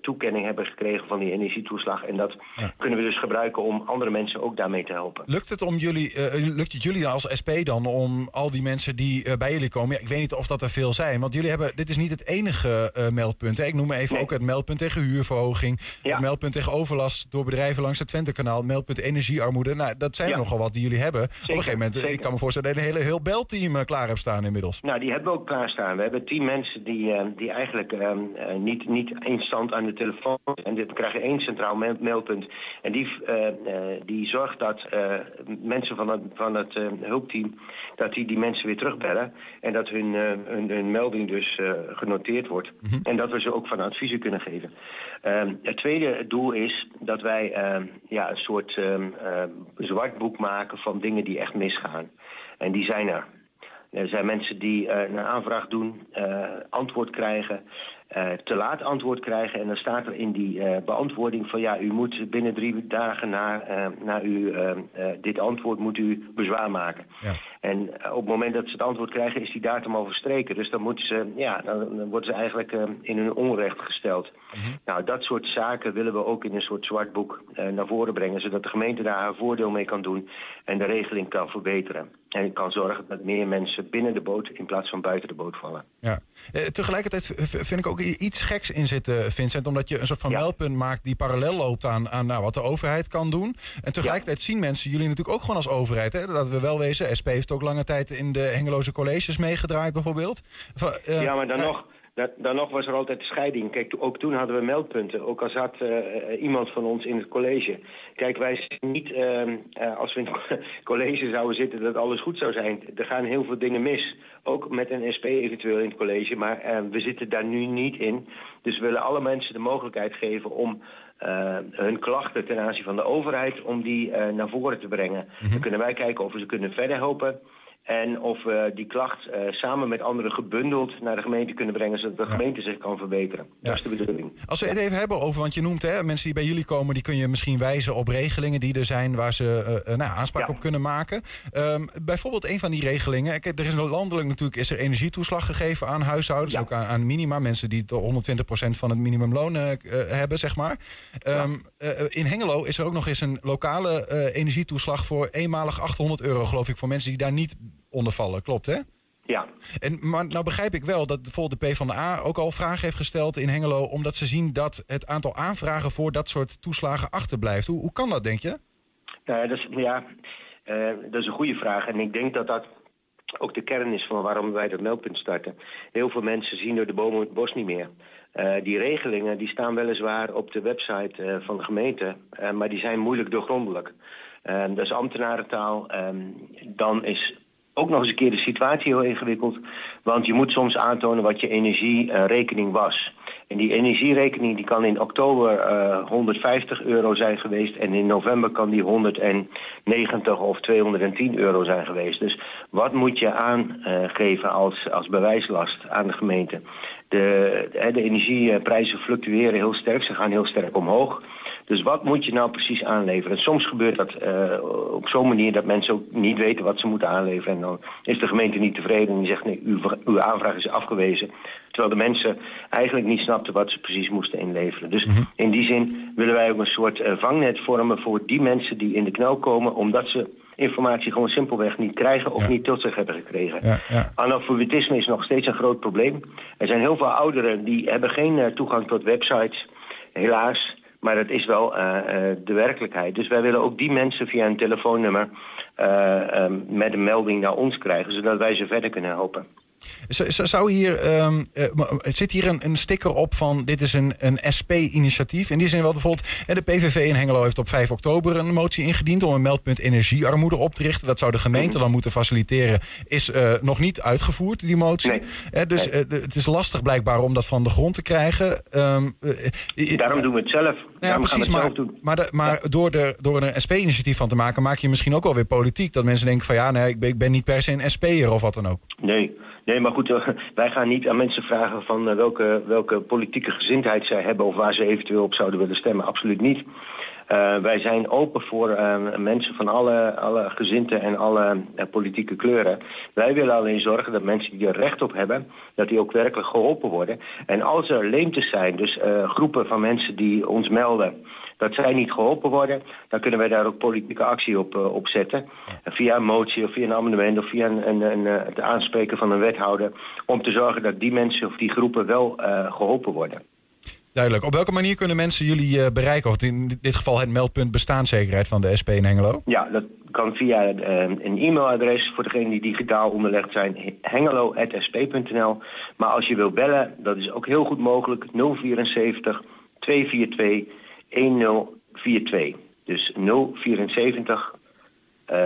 toekenning hebben gekregen van die energietoeslag. En dat kunnen we dus gebruiken om andere mensen ook daarmee te helpen. Lukt het, om jullie, lukt het jullie als SP dan om al die mensen die bij jullie komen... Ja, ik weet niet of dat er veel zijn, want jullie hebben... Dit is niet het enige eh, Ik noem maar even ook het meldpunt tegen huurverhoging... het meldpunt tegen overlast door bedrijven langs het Twentekanaal... het meldpunt energiearmoede. Nou, dat zijn er nogal wat die jullie hebben. Op een gegeven moment, eh, ik kan me voorstellen... dat je een hele heel belteam eh, klaar hebt staan inmiddels. Nou, die hebben we ook klaarstaan. We hebben tien mensen die, eh, die eigenlijk niet, niet instant aan de telefoon... en dit krijgen één centraal meld- meldpunt. En die, die zorgt dat mensen van het, van het hulpteam... dat die die mensen weer terugbellen... en dat hun, hun, hun melding dus genoteerd wordt. En dat we ze ook van adviezen kunnen geven. Ehm, het tweede doel is dat wij ehm, ja, een soort ehm, zwart boek maken... van dingen die echt misgaan. En die zijn er. Er zijn mensen die eh, een aanvraag doen, eh, antwoord krijgen, te laat antwoord krijgen. En dan staat er in die beantwoording van ja, u moet binnen drie dagen na, na u, dit antwoord moet u bezwaar maken. En op het moment dat ze het antwoord krijgen is die datum al verstreken. Dus dan, moeten ze, ja, dan, worden ze eigenlijk eh, in hun onrecht gesteld. Nou, dat soort zaken willen we ook in een soort zwart boek eh, naar voren brengen. Zodat de gemeente daar haar voordeel mee kan doen en de regeling kan verbeteren. En kan zorgen dat meer mensen binnen de boot in plaats van buiten de boot vallen. Ja. Eh, tegelijkertijd vind ik ook iets geks in zitten, Vincent. Omdat je een soort van meldpunt maakt die parallel loopt aan, aan nou, wat de overheid kan doen. En tegelijkertijd zien mensen jullie natuurlijk ook gewoon als overheid. Hè? Dat we wel wezen. SP heeft ook lange tijd in de Hengeloze colleges meegedraaid bijvoorbeeld. Eh, ja, maar dan eh, nog, Dan, dan nog was er altijd de scheiding. Kijk, ook toen hadden we meldpunten. Ook al zat eh, iemand van ons in het college. Kijk, wij zijn niet, ehm, eh, als we in het college zouden zitten, dat alles goed zou zijn. Er gaan heel veel dingen mis. Ook met een SP eventueel in het college. Maar eh, we zitten daar nu niet in. Dus we willen alle mensen de mogelijkheid geven om eh, hun klachten ten aanzien van de overheid, om die eh, naar voren te brengen. Dan kunnen wij kijken of we ze kunnen verder helpen. En of we die klacht eh, samen met anderen gebundeld naar de gemeente kunnen brengen, zodat de gemeente zich kan verbeteren. Dat is de bedoeling. Als we het even hebben over, want je noemt hè, mensen die bij jullie komen, die kun je misschien wijzen op regelingen die er zijn waar ze eh, nou, aanspraak op kunnen maken. Ehm, bijvoorbeeld een van die regelingen, kijk, er is landelijk natuurlijk is er energietoeslag gegeven aan huishoudens, ook aan, aan minima, mensen die tot 120% van het minimumloon hebben, zeg maar. Ehm, eh, in Hengelo is er ook nog eens een lokale energietoeslag voor eenmalig 800 euro, geloof ik, voor mensen die daar niet onder vallen. Klopt, hè? Ja. En, maar nou begrijp ik wel dat bijvoorbeeld de PvdA ook al vragen heeft gesteld in Hengelo... omdat ze zien dat het aantal aanvragen voor dat soort toeslagen achterblijft. Hoe, hoe kan dat, denk je? Nou ja, dat is, ja eh, dat is een goede vraag. En ik denk dat dat ook de kern is van waarom wij dat meldpunt starten. Heel veel mensen zien door de bomen het bos niet meer. Eh, die regelingen die staan weliswaar op de website van de gemeente, maar die zijn moeilijk doorgrondelijk. Dat is ambtenarentaal. Ehm, dan is ook nog eens een keer de situatie heel ingewikkeld. Want je moet soms aantonen wat je energierekening was. En die energierekening die kan in oktober eh, 150 euro zijn geweest. En in november kan die 190 of 210 euro zijn geweest. Dus wat moet je aangeven als, als bewijslast aan de gemeente? De, hè, de energieprijzen fluctueren heel sterk. Ze gaan heel sterk omhoog. Dus wat moet je nou precies aanleveren? En soms gebeurt dat eh, op zo'n manier dat mensen ook niet weten wat ze moeten aanleveren. En dan is de gemeente niet tevreden en die zegt nee, uw, uw aanvraag is afgewezen. Terwijl de mensen eigenlijk niet snapten wat ze precies moesten inleveren. Dus in die zin willen wij ook een soort eh, vangnet vormen voor die mensen die in de knel komen, omdat ze informatie gewoon simpelweg niet krijgen of niet tot zich hebben gekregen. Ja, ja. Analfabetisme is nog steeds een groot probleem. Er zijn heel veel ouderen die hebben geen eh, toegang tot websites, helaas. Maar dat is wel eh, eh, de werkelijkheid. Dus wij willen ook die mensen via een telefoonnummer eh, eh, met een melding naar ons krijgen, zodat wij ze verder kunnen helpen. Zou hier, maar zit hier een, een sticker op van dit is een, een SP-initiatief? In die zin wel bijvoorbeeld, de PVV in Hengelo heeft op 5 oktober een motie ingediend om een meldpunt energiearmoede op te richten. Dat zou de gemeente dan moeten faciliteren. Is eh, nog niet uitgevoerd, die motie. Dus het is lastig blijkbaar om dat van de grond te krijgen. Ehm, eh, Daarom doen we het zelf. Ja, precies. Maar, maar, de- maar door, de, door er een SP-initiatief van te maken, maak je misschien ook wel weer politiek. Dat mensen denken van ja, nee, ik ben, ik ben niet per se een SP'er of wat dan ook. Nee, nee maar goed, wij gaan niet aan mensen vragen van eh, welke, welke politieke gezindheid zij hebben of waar ze eventueel op zouden willen stemmen. Absoluut niet. Eh, wij zijn open voor eh, mensen van alle, alle gezinten en alle politieke kleuren. Wij willen alleen zorgen dat mensen die er recht op hebben, dat die ook werkelijk geholpen worden. En als er leemtes zijn, dus groepen van mensen die ons melden dat zij niet geholpen worden, dan kunnen wij daar ook politieke actie op, op zetten. Via een motie of via een amendement of via een, een, een, eh, het aanspreken van een wethouder. Om te zorgen dat die mensen of die groepen wel eh, geholpen worden. Duidelijk. Op welke manier kunnen mensen jullie bereiken? Of in dit geval het meldpunt bestaanszekerheid van de SP in Hengelo? Ja, dat kan via een e-mailadres voor degenen die digitaal onderlegd zijn, hengelo.sp.nl. Maar als je wilt bellen, dat is ook heel goed mogelijk, 074 242 1042. Dus 074 eh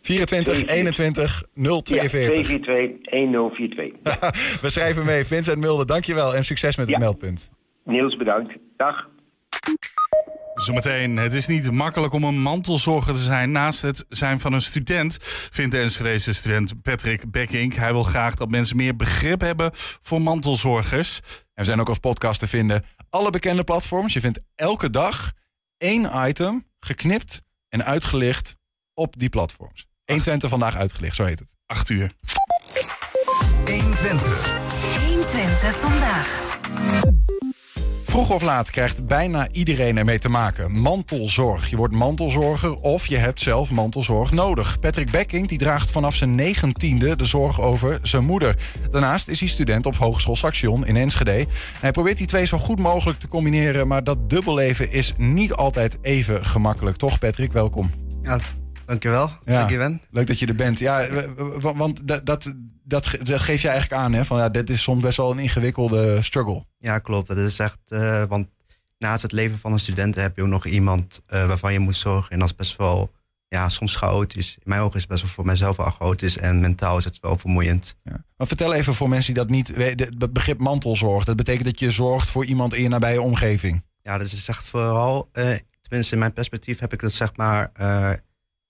24 21 042. 242 1042. We schrijven mee. Vincent Mulder, dankjewel en succes met het meldpunt. Niels, bedankt. Dag. Zometeen, het is niet makkelijk om een mantelzorger te zijn naast het zijn van een student, vindt de Enschedeze student Patrick Beckink. Hij wil graag dat mensen meer begrip hebben voor mantelzorgers. En we zijn ook als podcast te vinden. Alle bekende platforms. Je vindt elke dag één item geknipt en uitgelicht op die platforms. 120 vandaag uitgelicht, zo heet het. 8 uur. 120. 120 vandaag. Vroeg of laat krijgt bijna iedereen ermee te maken. Mantelzorg. Je wordt mantelzorger of je hebt zelf mantelzorg nodig. Patrick Becking die draagt vanaf zijn negentiende de zorg over zijn moeder. Daarnaast is hij student op Hogeschool Saxion in Enschede. Hij probeert die twee zo goed mogelijk te combineren... maar dat dubbelleven is niet altijd even gemakkelijk. Toch, Patrick? Welkom. Ja, dankjewel. Ja, Dank je. Leuk dat je er bent. Ja, want dat, dat, dat, ge- dat geef je eigenlijk aan, hè? Van ja, dit is soms best wel een ingewikkelde struggle. Ja, klopt. Dat is echt, eh, want naast het leven van een student heb je ook nog iemand eh, waarvan je moet zorgen. En dat is best wel, ja, soms chaotisch. In mijn ogen is het best wel voor mijzelf wel chaotisch en mentaal is het wel vermoeiend. Maar vertel even voor mensen die dat niet weten. Het begrip mantelzorg. Dat betekent dat je zorgt voor iemand in je nabije omgeving. Ja, dat is echt vooral, eh, tenminste in mijn perspectief heb ik dat zeg maar,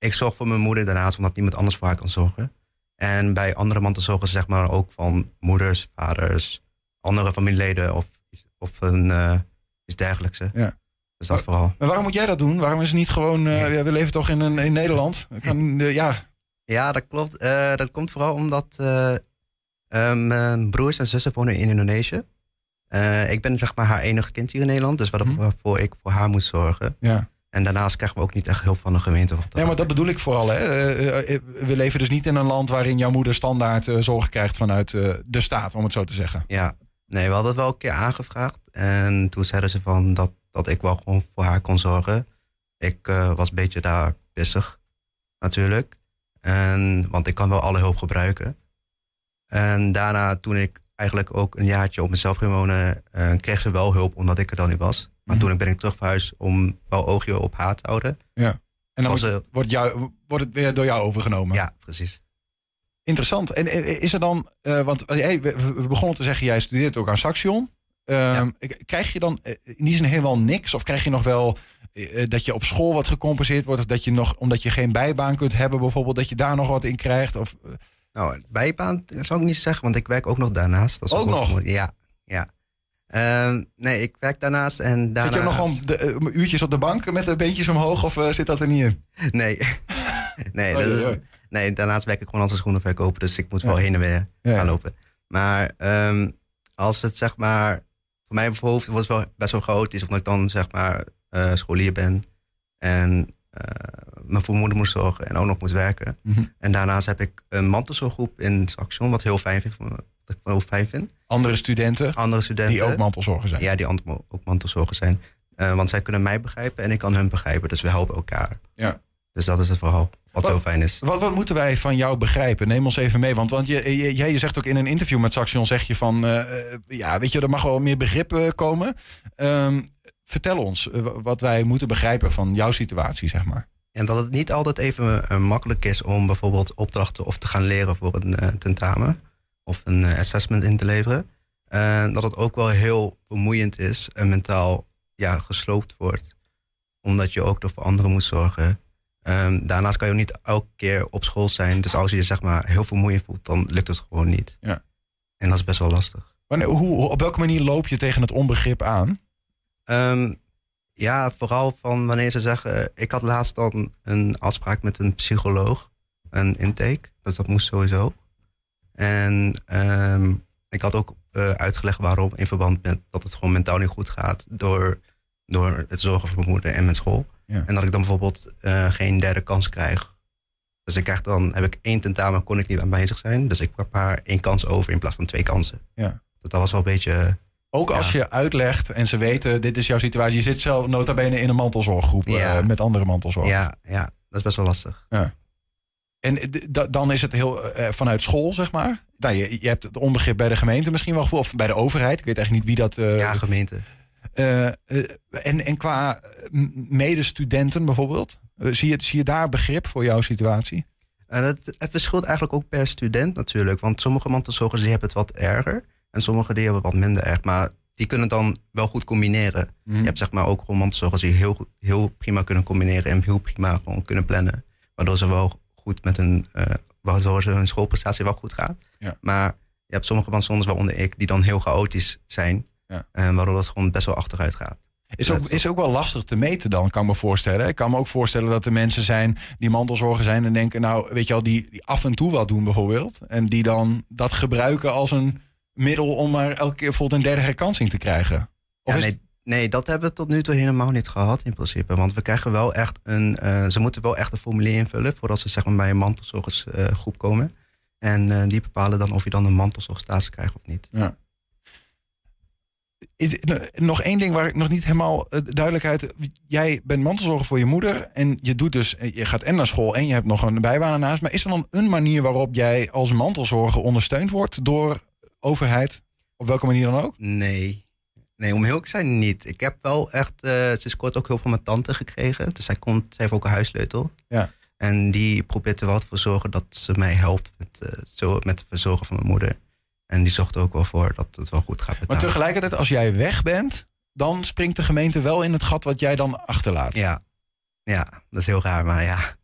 ik zorg voor mijn moeder daarnaast omdat niemand anders voor haar kan zorgen. En bij andere mantelzorgers zeg maar ook van moeders, vaders, andere familieleden of, of een, eh, iets dergelijks. Ja. Dus dat vooral. Maar waarom moet jij dat doen? Waarom is het niet gewoon... eh, ja, we leven toch in, een, in Nederland? Kan, eh, ja, Ja, dat klopt. Dat komt vooral omdat mijn broers en zussen wonen in Indonesië. Ik ben zeg maar haar enige kind hier in Nederland, dus wat- waarvoor ik voor haar moet zorgen. Ja. En daarnaast krijgen we ook niet echt hulp van de gemeente. Ja, maar dat bedoel ik vooral. Hè. Eh, eh, we leven dus niet in een land waarin jouw moeder standaard eh, zorg krijgt vanuit eh, de staat, om het zo te zeggen. Ja, nee, we hadden het wel een keer aangevraagd. En toen zeiden ze van dat, dat ik wel gewoon voor haar kon zorgen. Ik eh, was een beetje daar pissig, natuurlijk. En, want ik kan wel alle hulp gebruiken. En daarna, toen ik eigenlijk ook een jaartje op mezelf ging wonen, eh, kreeg ze wel hulp omdat ik er dan niet was. Maar toen ben ik terug verhuisd om wel oogje op haar te houden. Ja. En dan Was, wordt, wordt, jou, wordt het weer door jou overgenomen. Ja, precies. Interessant. En is er dan, eh, want eh, hey, we, we begonnen te zeggen, jij studeert ook aan Saxion. Ehm, Krijg je dan eh, in die zin helemaal niks? Of krijg je nog wel dat je op school wat gecompenseerd wordt? Of dat je nog, omdat je geen bijbaan kunt hebben bijvoorbeeld, dat je daar nog wat in krijgt? Of, Nou, bijbaan zou ik niet zeggen, want ik werk ook nog daarnaast. Dat is Ook nog? Ja, ja. Ehm, nee, ik werk daarnaast en daarna... Zit je nog gewoon de, eh, uurtjes op de bank met de beentjes omhoog of eh, zit dat er niet in? Nee. nee, dat is, nee, daarnaast werk ik gewoon als een schoenenverkoper, dus ik moet wel heen en weer Ja, ja. gaan lopen. Maar ehm, als het zeg maar, voor mijn hoofd was het wel best wel chaotisch, omdat ik dan zeg maar eh, scholier ben en mijn moeder moest zorgen en ook nog moest werken. Mhm. En daarnaast heb ik een mantelzorggroep in Saxion, wat heel fijn vind, voor me, wat ik heel fijn vind. Andere studenten? Andere studenten. Die ook mantelzorger zijn. Ja, die ook mantelzorger zijn. Eh, want zij kunnen mij begrijpen en ik kan hun begrijpen. Dus we helpen elkaar. Ja. Dus dat is het verhaal. Wat heel fijn is. Wat, wat moeten wij van jou begrijpen? Neem ons even mee. Want, want je, je, jij- zegt ook in een interview met Saxion, zeg je van, eh, eh, ja, weet je, er mag wel meer begrip komen. Ehm, vertel ons wat wij moeten begrijpen van jouw situatie, zeg maar. En dat het niet altijd even makkelijk is om bijvoorbeeld opdrachten of te gaan leren voor een tentamen. Of een eh, assessment in te leveren. En dat het ook wel heel vermoeiend is en mentaal ja, gesloopt wordt. Omdat je ook nog voor anderen moet zorgen. Ehm, daarnaast kan je ook niet elke keer op school zijn. Dus als je je zeg maar heel vermoeiend voelt, dan lukt het gewoon niet. Ja. En dat is best wel lastig. Wanneer, hoe, op welke manier loop je tegen het onbegrip aan? Ehm, ja, vooral van wanneer ze zeggen... Ik had laatst dan een afspraak met een psycholoog. Een intake. Dus dat moest sowieso. En ehm, ik had ook eh, uitgelegd waarom... in verband met dat het gewoon mentaal niet goed gaat... door, door het zorgen voor mijn moeder en mijn school. Ja. En dat ik dan bijvoorbeeld eh, geen derde kans krijg. Dus ik krijg dan, heb ik één tentamen, kon ik niet aanwezig zijn. Dus ik heb haar één kans over in plaats van twee kansen. Ja. Dus dat was wel een beetje... Ook als je uitlegt en ze weten, dit is jouw situatie. Je zit zelf nota bene in een mantelzorggroep eh, met andere mantelzorgers. Ja, ja, dat is best wel lastig. Ja. En dan is het heel eh, vanuit school, zeg maar. Nou, je, je hebt het onbegrip bij de gemeente misschien wel of bij de overheid. Ik weet eigenlijk niet wie dat. eh, Ja, gemeente. eh, eh, en, en qua eh, medestudenten bijvoorbeeld, eh, zie, je, zie je daar begrip voor jouw situatie? En het, het verschilt eigenlijk ook per student natuurlijk. Want sommige mantelzorgers die hebben het wat erger. En sommige die hebben het wat minder erg. Maar die kunnen het dan wel goed combineren. Mhm. Je hebt zeg maar ook gewoon mantelzorgers die heel, heel prima kunnen combineren. En heel prima gewoon kunnen plannen. Waardoor ze wel goed met hun, eh, waardoor ze hun schoolprestatie wel goed gaat. Ja. Maar je hebt sommige mantelzorgers, waaronder ik, die dan heel chaotisch zijn. Ja. En waardoor dat gewoon best wel achteruit gaat. Is ook, is ook wel lastig te meten dan, kan ik me voorstellen. Ik kan me ook voorstellen dat er mensen zijn die mantelzorger zijn en denken, nou, weet je wel, die, die af en toe wat doen bijvoorbeeld. En die dan dat gebruiken als een middel om maar elke keer bijvoorbeeld een derde herkansing te krijgen. Of Ja, is nee, nee, dat hebben we tot nu toe helemaal niet gehad in principe. Want we krijgen wel echt een. eh, ze moeten wel echt een formulier invullen voordat ze zeg maar, bij een mantelzorgersgroep komen. En eh, die bepalen dan of je dan een mantelzorgstatus krijgt of niet. Ja. Is- nog één ding waar ik nog niet helemaal eh, duidelijkheid. Jij bent mantelzorger voor je moeder. En je doet dus. eh, Je gaat en naar school en je hebt nog een bijbaan ernaast. Maar is er dan een manier waarop jij als mantelzorger ondersteund wordt door overheid? Op welke manier dan ook? Nee. Nee, om heel te zijn niet. Ik heb wel echt... eh ze scoort ook heel veel van mijn tante gekregen. Dus zij, komt, zij heeft ook een huissleutel. Ja. En die probeert er wel voor te zorgen dat ze mij helpt met, eh, zo, met het verzorgen van mijn moeder. En die zorgt er ook wel voor dat het wel goed gaat met Maar haar. tegelijkertijd, als jij weg bent, dan springt de gemeente wel in het gat wat jij dan achterlaat. Ja, ja dat is heel raar, maar ja.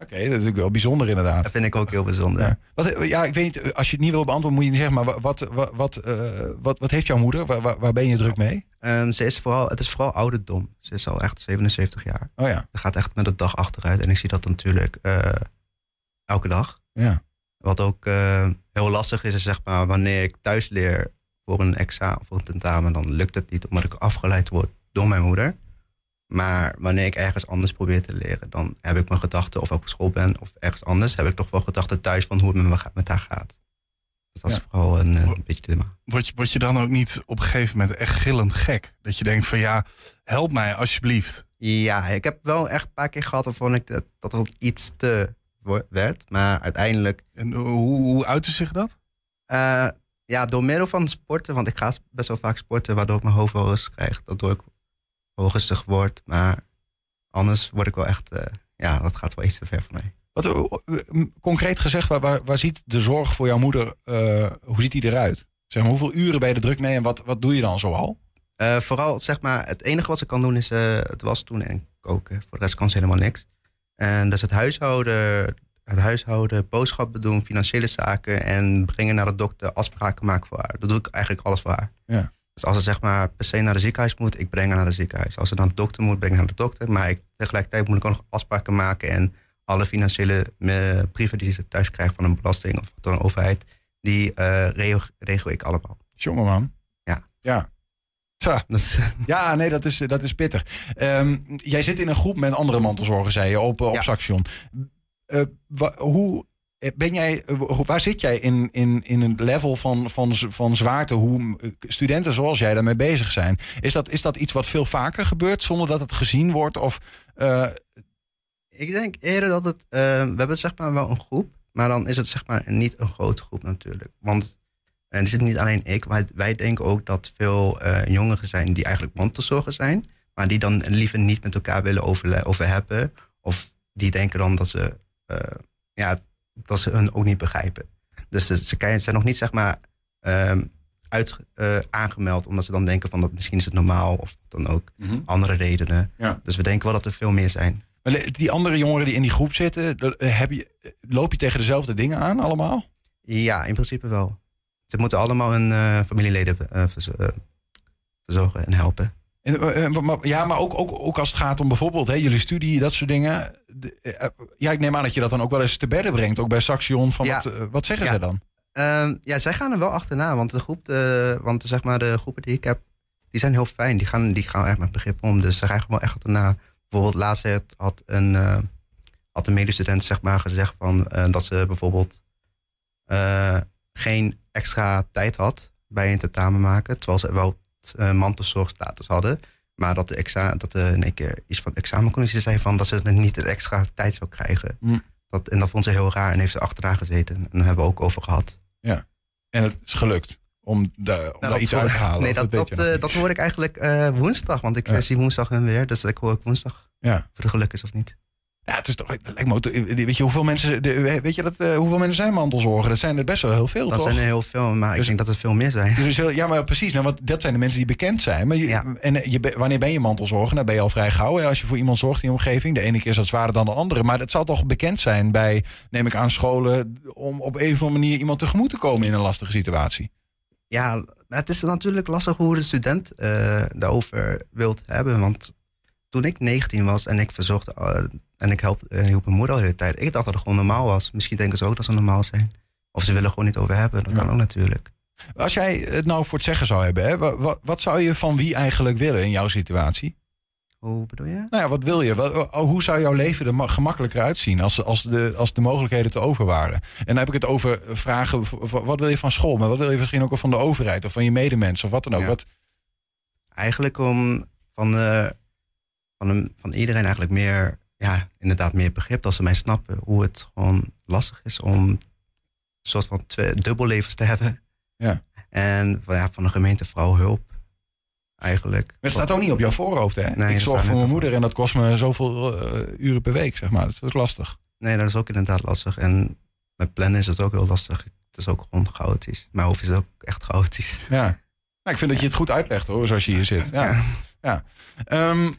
Oké, dat is natuurlijk wel bijzonder inderdaad. Dat vind ik ook heel bijzonder. Ja. Wat, ja, ik weet niet, als je het niet wil beantwoorden, moet je niet zeggen, maar wat, wat, wat, eh, wat, wat heeft jouw moeder? Waar, waar, waar ben je druk mee? Ehm, ze is vooral, het is vooral ouderdom. Ze is al echt 77 jaar. Oh ja. Ze gaat echt met de dag achteruit. En ik zie dat natuurlijk eh, elke dag. Ja. Wat ook eh, heel lastig is, is zeg maar wanneer ik thuis leer voor een examen, voor een tentamen, dan lukt het niet omdat ik afgeleid word door mijn moeder. Maar wanneer ik ergens anders probeer te leren, dan heb ik mijn gedachten, of ik op school ben of ergens anders, heb ik toch wel gedachten thuis van hoe het met, me met haar gaat. Dus dat is vooral een, eh, een beetje dilemma. Word je, word je dan ook niet op een gegeven moment echt gillend gek? Dat je denkt van ja, help mij alsjeblieft. Ja, ik heb wel echt een paar keer gehad waarvan ik dat, dat het iets te werd. Maar uiteindelijk. En hoe, hoe uitte zich dat? Eh, ja, door middel van sporten. Want ik ga best wel vaak sporten, waardoor ik mijn hoofd wel rust krijg. Waardoor ik wel rustig word. Maar anders word ik wel echt. eh, ja, dat gaat wel iets te ver voor mij. Wat, eh, eh, concreet gezegd, waar, waar, waar ziet de zorg voor jouw moeder, hoe ziet die eruit? Zeg maar, hoeveel uren ben je er druk mee en wat, wat doe je dan zoal? Vooral, zeg maar, het enige wat ze kan doen is het was doen en koken. Voor de rest kan ze helemaal niks. En dus het huishouden, het huishouden, boodschappen doen, financiële zaken en brengen naar de dokter, afspraken maken voor haar. Dat doe ik eigenlijk alles voor haar. Ja. Dus als ze zeg maar per se naar de ziekenhuis moet, ik breng haar naar de ziekenhuis. Als ze naar de dokter moet, breng haar naar de dokter. Maar ik, tegelijkertijd moet ik ook nog afspraken maken en alle financiële eh, brieven die ze thuis krijgt van een belasting of van een overheid, die eh, regel, regel ik allemaal. Jongen man. Ja. Ja. Tja. Ja, nee, dat is, dat is pittig. Ehm, jij zit in een groep met andere mantelzorgers, zei je, op, eh, op Saxion. Eh, hoe ben jij, eh, waar zit jij in, in, in een level van, van, van zwaarte, hoe eh, studenten zoals jij daarmee bezig zijn? Is dat, is dat iets wat veel vaker gebeurt zonder dat het gezien wordt? Of, eh, Ik denk eerder dat het. eh, we hebben zeg maar wel een groep, maar dan is het zeg maar niet een grote groep natuurlijk. Want en het is niet alleen ik, maar wij denken ook dat veel eh, jongeren zijn die eigenlijk mantelzorgers zijn, maar die dan liever niet met elkaar willen over hebben. Of die denken dan dat ze, eh, ja, dat ze hun ook niet begrijpen. Dus ze, ze zijn nog niet zeg maar ehm, uit, eh, aangemeld, omdat ze dan denken van dat misschien is het normaal of dan ook. Mhm. Andere redenen. Ja. Dus we denken wel dat er veel meer zijn. maar die andere jongeren die in die groep zitten, eh, heb je, eh, loop je tegen dezelfde dingen aan allemaal? Ja, in principe wel. Ze moeten allemaal hun familieleden verz- verzorgen en helpen. En, eh, eh, ja, maar ook, ook, ook als het gaat om bijvoorbeeld hè, jullie studie, dat soort dingen. Eh, ja, ik neem aan dat je dat dan ook wel eens te bedden brengt. Ook bij Saxion. Van Ja. wat, wat zeggen Ja. ze dan? Ehm, ja, zij gaan er wel achterna, want de groep, de, want zeg maar de groepen die ik heb, die zijn heel fijn. Die gaan, die gaan echt met begrip om. Dus ze gaan wel echt achterna. Bijvoorbeeld laatst had- een, had een medestudent zeg maar gezegd van, dat ze bijvoorbeeld geen extra tijd had bij een tentamen maken, terwijl ze wel uh, mantelzorgstatus hadden. Maar dat de, exa dat in één keer iets van de examencommissie zei van dat ze niet de extra tijd zou krijgen. Hm. Dat, en dat vond ze heel raar en heeft ze achteraan gezeten. En daar hebben we ook over gehad. Ja. En het is gelukt om, Nou, daar iets hoor- uit te halen. Nee, dat, dat, eh, dat hoor ik eigenlijk eh, woensdag. Want ik Ja. eh, zie woensdag hun weer. Dus ik hoor ook woensdag Ja. of het geluk is of niet. Ja, het is toch, lijkt me ook- weet je hoeveel mensen, de- weet je dat, eh, hoeveel mensen zijn mantelzorgen? Dat zijn er best wel heel veel, Dat toch? zijn er heel veel, maar Dus- ik denk dat het veel meer zijn. Dus heel- ja, maar precies. Nou, want dat zijn de mensen die bekend zijn. Maar je, en eh, je, wanneer ben je mantelzorger? Dan ben je al vrij gauw. Hè, als je voor iemand zorgt in je omgeving. De ene keer is dat zwaarder dan de andere. Maar het zal toch bekend zijn bij, neem ik aan, scholen. om op een of andere manier iemand tegemoet te komen in een lastige situatie. Ja, het is natuurlijk lastig hoe de student eh, daarover wilt hebben. Want toen ik 19 was en ik verzocht eh, en ik help, eh, hielp mijn moeder al de hele tijd. Ik dacht dat het gewoon normaal was. Misschien denken ze ook dat ze normaal zijn. Of ze willen gewoon niet over hebben. Dat kan ook natuurlijk. Als jij het nou voor het zeggen zou hebben, hè, wa- wa- wat, zou je van wie eigenlijk willen in jouw situatie? Hoe bedoel je? Nou ja, wat wil je? Wat- hoe zou jouw leven er ma- gemakkelijker uitzien als, als, de, als de mogelijkheden te over waren? En dan heb ik het over vragen, wat wil je van school? Maar wat wil je misschien ook van de overheid of van je medemensen of wat dan ook? Wat, eigenlijk om van, de, van, van iedereen eigenlijk meer, ja, inderdaad meer begrip. Dat ze mij snappen hoe het gewoon lastig is om een soort van twee, dubbellevens te hebben. Ja. En van, ja, van de gemeente vooral hulp. Eigenlijk. Maar het staat ook niet op jouw voorhoofd, hè? Nee, ik zorg voor mijn moeder en dat kost me zoveel eh, uren per week, zeg maar. Dat is lastig. Nee, dat is ook inderdaad lastig. En met plannen is het ook heel lastig. Het is ook gewoon chaotisch. Mijn hoofd is ook echt chaotisch. Ja. Nou, ik vind dat je het goed uitlegt, hoor, zoals je hier zit. Ja. ja. Ehm,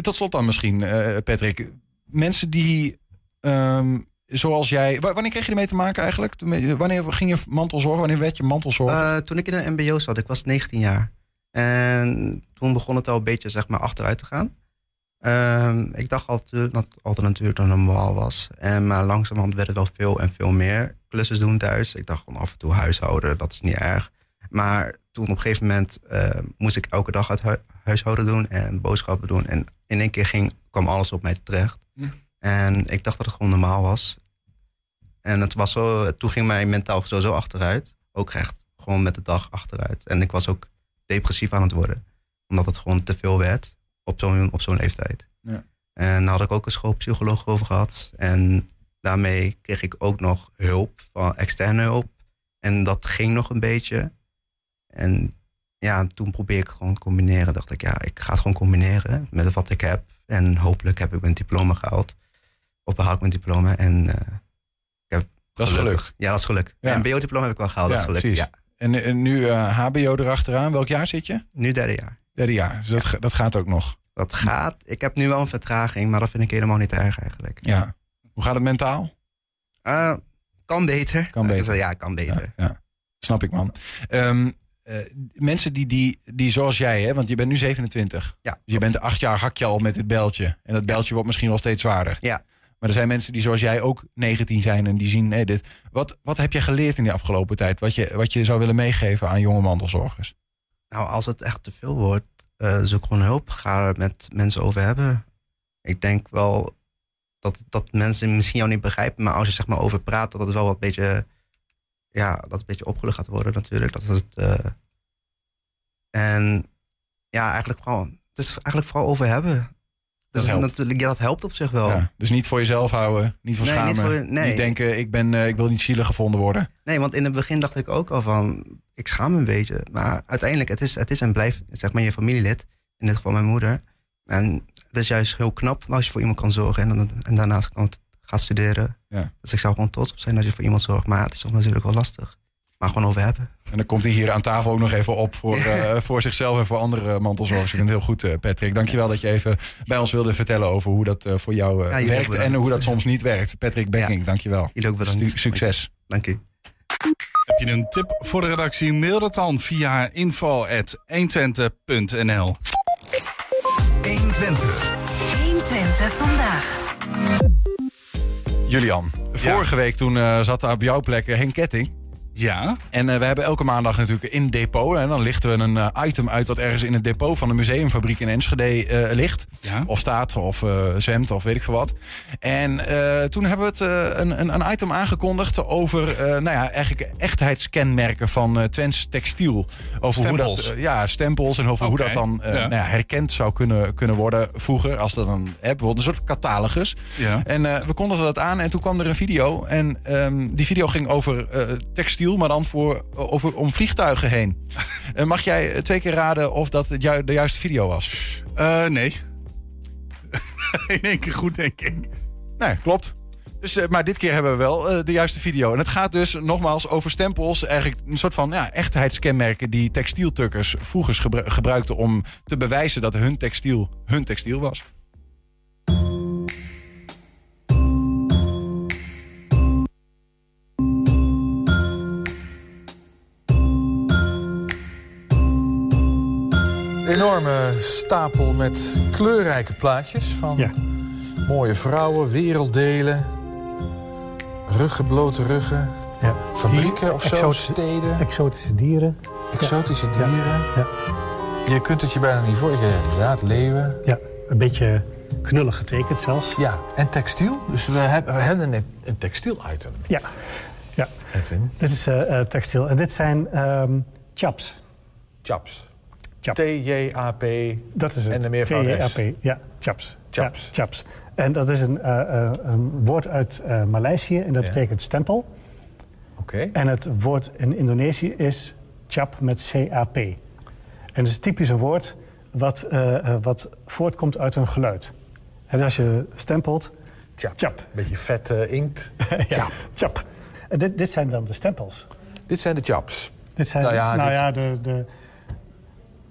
tot slot dan misschien, eh, Patrick. Mensen die, ehm, zoals jij... wa- Wanneer kreeg je ermee te maken eigenlijk? Wanneer ging je mantelzorgen? Wanneer werd je mantelzorger? Eh, toen ik in de MBO zat, ik was 19 jaar. En toen begon het al een beetje zeg maar, achteruit te gaan. Ehm, ik dacht altijd dat altijd natuurlijk dan normaal was. En, maar langzamerhand werd het wel veel en veel meer klussen doen thuis. Ik dacht gewoon af en toe huishouden, dat is niet erg. Maar toen op een gegeven moment eh, moest ik elke dag hu- huishouden doen en boodschappen doen. En in één keer ging, kwam alles op mij terecht. En ik dacht dat het gewoon normaal was. En het was zo, toen ging mijn mentaal sowieso achteruit. Ook echt gewoon met de dag achteruit. En ik was ook depressief aan het worden. Omdat het gewoon te veel werd op zo'n op zo'n leeftijd. Ja. En daar had ik ook een schoolpsycholoog over gehad. En daarmee kreeg ik ook nog hulp, van externe hulp. En dat ging nog een beetje. En ja, toen probeerde ik gewoon te combineren. Dacht ik, ja, ik ga het gewoon combineren met wat ik heb. En hopelijk heb ik mijn diploma gehaald. Of behaal ik mijn diploma. En eh, ik heb Dat is gelukkig- gelukt. Ja, dat is geluk. Ja. En BO-diploma heb ik wel gehaald, dat is gelukt. precies. Ja. En, en nu eh, HBO erachteraan. Welk jaar zit je? Nu derde jaar. Derde jaar. Dus dat, dat gaat ook nog. Dat gaat. Ik heb nu wel een vertraging, maar dat vind ik helemaal niet erg eigenlijk. Ja. Hoe gaat het mentaal? Eh, kan beter. Kan beter. Ja, kan beter. Ja, snap ik, man. Ehm, eh, mensen die, die, die zoals jij, hè, want je bent nu 27. Ja, dus je bent acht jaar hak je al met dit bijltje. En dat bijltje wordt misschien wel steeds zwaarder. Ja. Maar er zijn mensen die zoals jij ook 19 zijn en die zien nee, dit. Wat, wat heb je geleerd in die afgelopen tijd? Wat je, wat je zou willen meegeven aan jonge mantelzorgers? Nou, als het echt te veel wordt, eh, zoek gewoon hulp. Ga er met mensen over hebben. Ik denk wel dat, dat mensen misschien jou niet begrijpen, maar als je zeg maar over praat, dat het wel wat beetje, ja, dat het een beetje opgelucht gaat worden natuurlijk. Dat het, eh, en ja, eigenlijk vooral, het is eigenlijk vooral over hebben. Dat Dus helpt. natuurlijk, ja, dat helpt op zich wel. Ja, dus niet voor jezelf houden, niet voor Nee, schamen. niet voor- nee. Niet denken, ik, ben, eh, ik wil niet zielig gevonden worden. Nee, want in het begin dacht ik ook al van, ik schaam me een beetje. Maar uiteindelijk, het is, het is en blijft, zeg maar, je familielid. In dit geval mijn moeder. En het is juist heel knap als je voor iemand kan zorgen. En, dan- en daarnaast kan het gaan studeren. Ja. Dus ik zou gewoon trots op zijn als je voor iemand zorgt. Maar het is toch natuurlijk wel lastig. Maar gewoon over hebben. En dan komt hij hier aan tafel ook nog even op voor, eh, voor zichzelf en voor andere mantelzorgers. Ik vind het heel goed, eh, Patrick. Dankjewel dat je even bij ons wilde vertellen over hoe dat eh, voor jou eh, Ja, werkt en hoe dat soms niet werkt. Patrick Becking, dankjewel. Jullie ook bedankt. Stu- succes. Dank u. Heb je een tip voor de redactie? Mail dat dan via info.120.nl 120. 120 vandaag. Julian, vorige week toen eh, zat daar op jouw plek eh, Henk Ketting. Ja. En eh, we hebben elke maandag natuurlijk in depot. En dan lichten we een eh, item uit wat ergens in het depot van de museumfabriek in Enschede eh, ligt. Ja. Of staat, of zwemt, of weet ik veel wat. En toen hebben we het, een, een, een item aangekondigd over nou ja, eigenlijk echtheidskenmerken van eh Twents textiel. Over hoe Stempels. dat, eh, ja, stempels en over hoe dat dan ja. nou ja, herkend zou kunnen, kunnen worden vroeger. Als dat dan, hè, bijvoorbeeld een soort catalogus. Ja. En we kondigden dat aan en toen kwam er een video. En ehm, die video ging over eh, maar dan voor, over, om vliegtuigen heen. Eh, mag jij eh, twee keer raden of dat de juiste video was? Eh, nee. In één keer goed, denk ik. Nee, klopt. Dus, maar dit keer hebben we wel de juiste video. En het gaat dus nogmaals over stempels. Eigenlijk een soort van ja, echtheidskenmerken die textieltukkers vroeger gebru- gebruikten om te bewijzen dat hun textiel hun textiel was. Enorme stapel met kleurrijke plaatjes van mooie vrouwen, werelddelen, ruggen, blote ruggen, Ja. fabrieken of zo, Exotische- steden, Exotische dieren. exotische dieren. Ja. Je kunt het je bijna niet voor. Ja, inderdaad, leeuwen. Ja, een beetje knullig getekend zelfs. Ja, en textiel. Dus we hebben, we hebben een, een textiel-item. Ja. ja. Edwin. Dit is eh, eh, textiel. En dit zijn ehm chaps. Chaps. T-J-A-P. Dat is het. En de meervoud. T-J-A-P. Ja, chaps. Chaps. Ja, chaps. En dat is een, eh, eh, een woord uit eh, Maleisië en dat Ja. betekent stempel. Oké. En het woord in Indonesië is chap met C-A-P. En dat is typisch een woord wat, wat voortkomt uit een geluid. En als je stempelt, Chap. chap. Beetje vet eh, inkt. ja, chap. Dit, dit zijn dan de stempels. Dit zijn de chaps. Dit zijn, Nou ja, nou dit- ja, de, de,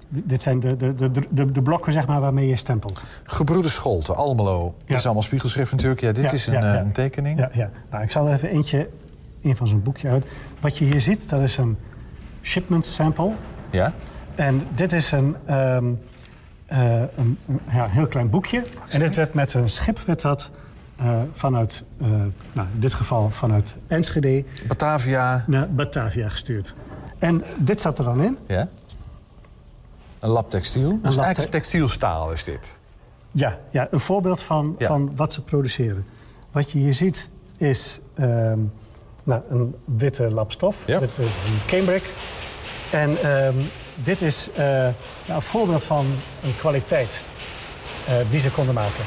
dit zijn de, de, de, de, de blokken zeg maar, waarmee je stempelt. Gebroeders Scholten, Almelo. Dit is allemaal spiegelschrift natuurlijk. Ja, dit Ja, is een, ja, eh, een tekening. Ja, ja. Nou, ik zal er even eentje, een van zijn boekje uit. Wat je hier ziet, dat is een shipment sample. Ja? En dit is een, eh, een, heel klein boekje. En dit werd met een schip werd dat, eh, vanuit, nou, in dit geval vanuit Enschede... Batavia. Naar Batavia gestuurd. En dit zat er dan in. Ja. Een lab textiel. Lab eigenlijk te- textielstaal is dit. Ja, ja een voorbeeld van, Ja. van wat ze produceren. Wat je hier ziet is ehm, nou, een witte lapstof, Ja. van cambric. En ehm, dit is eh, nou, een voorbeeld van een kwaliteit eh, die ze konden maken.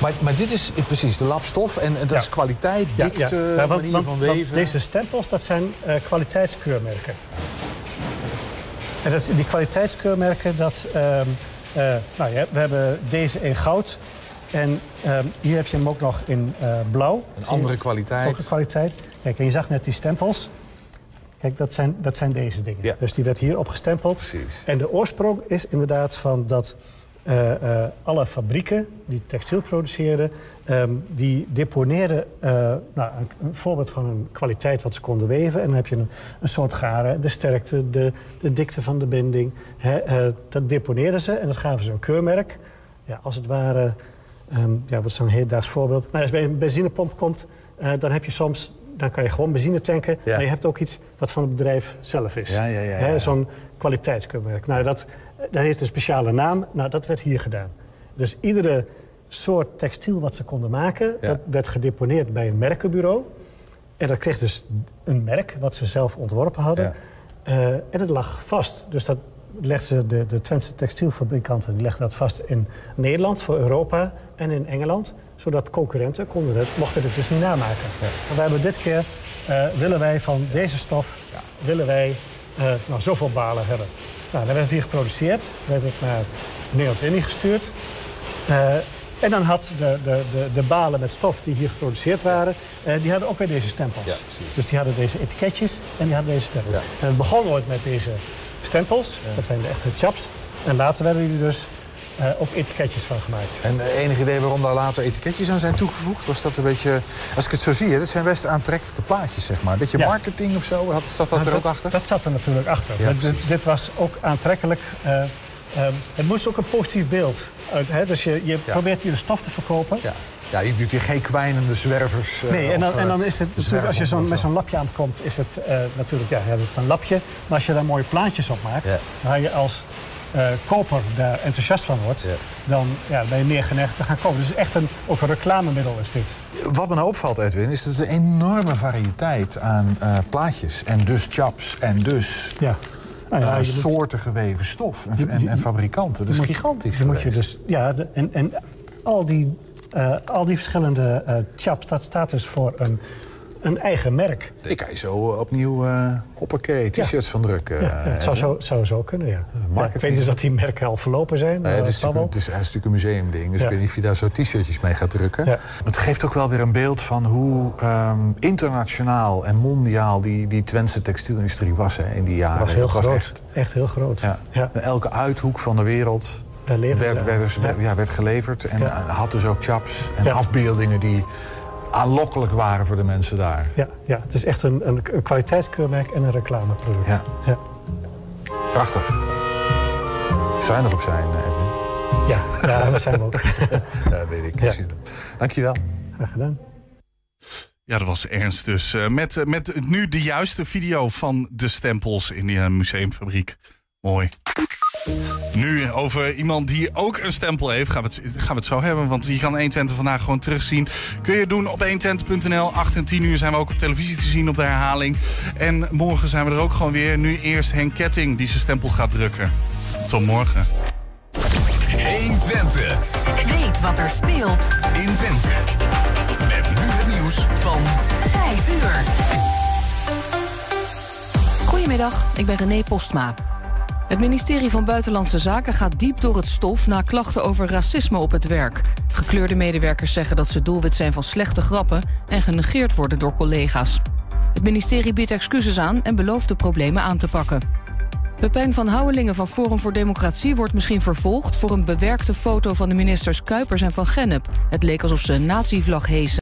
Maar, maar dit is precies de labstof en dat Ja. is kwaliteit, dikte, Ja, want- manier want- van weven. deze stempels, dat zijn eh, kwaliteitskeurmerken. En dat, die kwaliteitskeurmerken, dat, ehm, eh, nou ja, we hebben deze in goud. En ehm, hier heb je hem ook nog in eh, blauw. Je? andere kwaliteit. Ook een kwaliteit. Kijk, en je zag net die stempels. Kijk, dat zijn, dat zijn deze dingen. Dus die werd hier opgestempeld. Precies. En de oorsprong is inderdaad van dat eh, eh, alle fabrieken die textiel produceren, ehm, die deponeerden eh, nou, een, voorbeeld van een kwaliteit wat ze konden weven. En dan heb je een, een soort garen, de sterkte, de, de dikte van de binding. Dat deponeerden ze en dat gaven ze een keurmerk. Ja, als het ware, ehm, ja, wat is zo'n hedendaags voorbeeld? Nou, als je bij een benzinepomp komt, dan heb je soms dan kan je gewoon benzine tanken. Ja. Maar je hebt ook iets wat van het bedrijf zelf is. Ja, ja, ja, Hè, ja. Zo'n kwaliteitskeurmerk. Nou, dat, dat heeft een speciale naam. Nou, dat werd hier gedaan. Dus iedere soort textiel wat ze konden maken... Dat werd gedeponeerd bij een merkenbureau. En dat kreeg dus een merk wat ze zelf ontworpen hadden. Eh, en het lag vast. Dus dat legden ze, de, de Twentse textielfabrikanten die legden dat vast in Nederland voor Europa en in Engeland. Zodat concurrenten konden het, mochten het dus niet namaken. Maar we hebben dit keer, eh, willen wij van deze stof, willen wij eh, nou, zoveel balen hebben. Nou, dan werd het hier geproduceerd, werd het naar Nederlands-Indië gestuurd. Eh, en dan had de, de, de, de balen met stof die hier geproduceerd waren, die hadden ook weer deze stempels. Ja, dus die hadden deze etiketjes en die hadden deze stempels. En het begon ooit met deze stempels, dat zijn de echte chaps. En later werden er dus eh, ook etiketjes van gemaakt. En eh, enig idee waarom daar later etiketjes aan zijn toegevoegd? Was dat een beetje, als ik het zo zie, hè, dit zijn best aantrekkelijke plaatjes, zeg maar. Een beetje Ja. marketing of zo, had, zat dat Nou, er ook achter? Dat zat er natuurlijk achter. Ja, dit, dit was ook aantrekkelijk. eh, ehm, het moest ook een positief beeld uit. Hè? Dus je, je probeert hier de stof te verkopen. Ja. ja, je doet hier geen kwijnende zwervers. eh, Nee, en dan, of, en dan eh, is het natuurlijk, als je of met zo. zo'n lapje aankomt, is het eh, natuurlijk ja, je hebt een lapje. Maar als je daar mooie plaatjes op maakt, Ja. waar je als eh, koper daar enthousiast van wordt, dan ja, ben je meer geneigd te gaan kopen. Dus echt een, ook een reclamemiddel is dit. Wat me nou opvalt, Edwin, is dat er een enorme variëteit aan eh, plaatjes en dus chaps en dus Ja. Nou ja, eh, moet- soorten geweven stof en, en, fabrikanten. Dat is moet- gigantisch. je moet je dus, ja, de- en, en al, die, eh, al die verschillende eh, chaps, dat staat dus voor een, een eigen merk. Ik kan je zo opnieuw eh hoppakee, t-shirts van drukken. Ja, eh, ja, het zou zo, zou zo kunnen, ja. ik weet dus dat die merken al verlopen zijn. Nee, het, is het, is, het is natuurlijk een museumding, dus ik weet niet of je daar zo t-shirtjes mee gaat drukken. Het geeft ook wel weer een beeld van hoe ehm, internationaal en mondiaal die, die Twentse textielindustrie was hè, in die jaren. Was heel groot. echt, Echt heel groot. ja. Elke uithoek van de wereld werd, werd, dus- werd- ja, werd geleverd. En eh, had dus ook chaps en afbeeldingen die aanlokkelijk waren voor de mensen daar. Ja, ja, het is echt een, een, een kwaliteitskeurmerk en een reclameproduct. Ja. Ja. Prachtig. Zuinig op zijn, eh, Edwin. Ja, ja, dat zijn we ook. Ja, weet ik. Ja. Dankjewel. Graag gedaan. Ja, dat was Ernst dus. eh, met, eh, met nu de juiste video van de stempels in die museumfabriek. Mooi. Nu over iemand die ook een stempel heeft. Gaan we het, gaan we het zo hebben, want je kan 120 vandaag gewoon terugzien. Kun je doen op 120.nl. 8 en 10 uur zijn we ook op televisie te zien op de herhaling. En morgen zijn we er ook gewoon weer. Nu eerst Henk Ketting die zijn stempel gaat drukken. Tot morgen. 120. Weet wat er speelt in Twente. Met nu het nieuws van 5 uur. Goedemiddag, ik ben René Postma. Het ministerie van Buitenlandse Zaken gaat diep door het stof... na klachten over racisme op het werk. Gekleurde medewerkers zeggen dat ze doelwit zijn van slechte grappen... en genegeerd worden door collega's. Het ministerie biedt excuses aan en belooft de problemen aan te pakken. Pepijn van Houwelingen van Forum voor Democratie wordt misschien vervolgd... voor een bewerkte foto van de ministers Kuipers en Van Gennep. Het leek alsof ze een nazi-vlag hezen.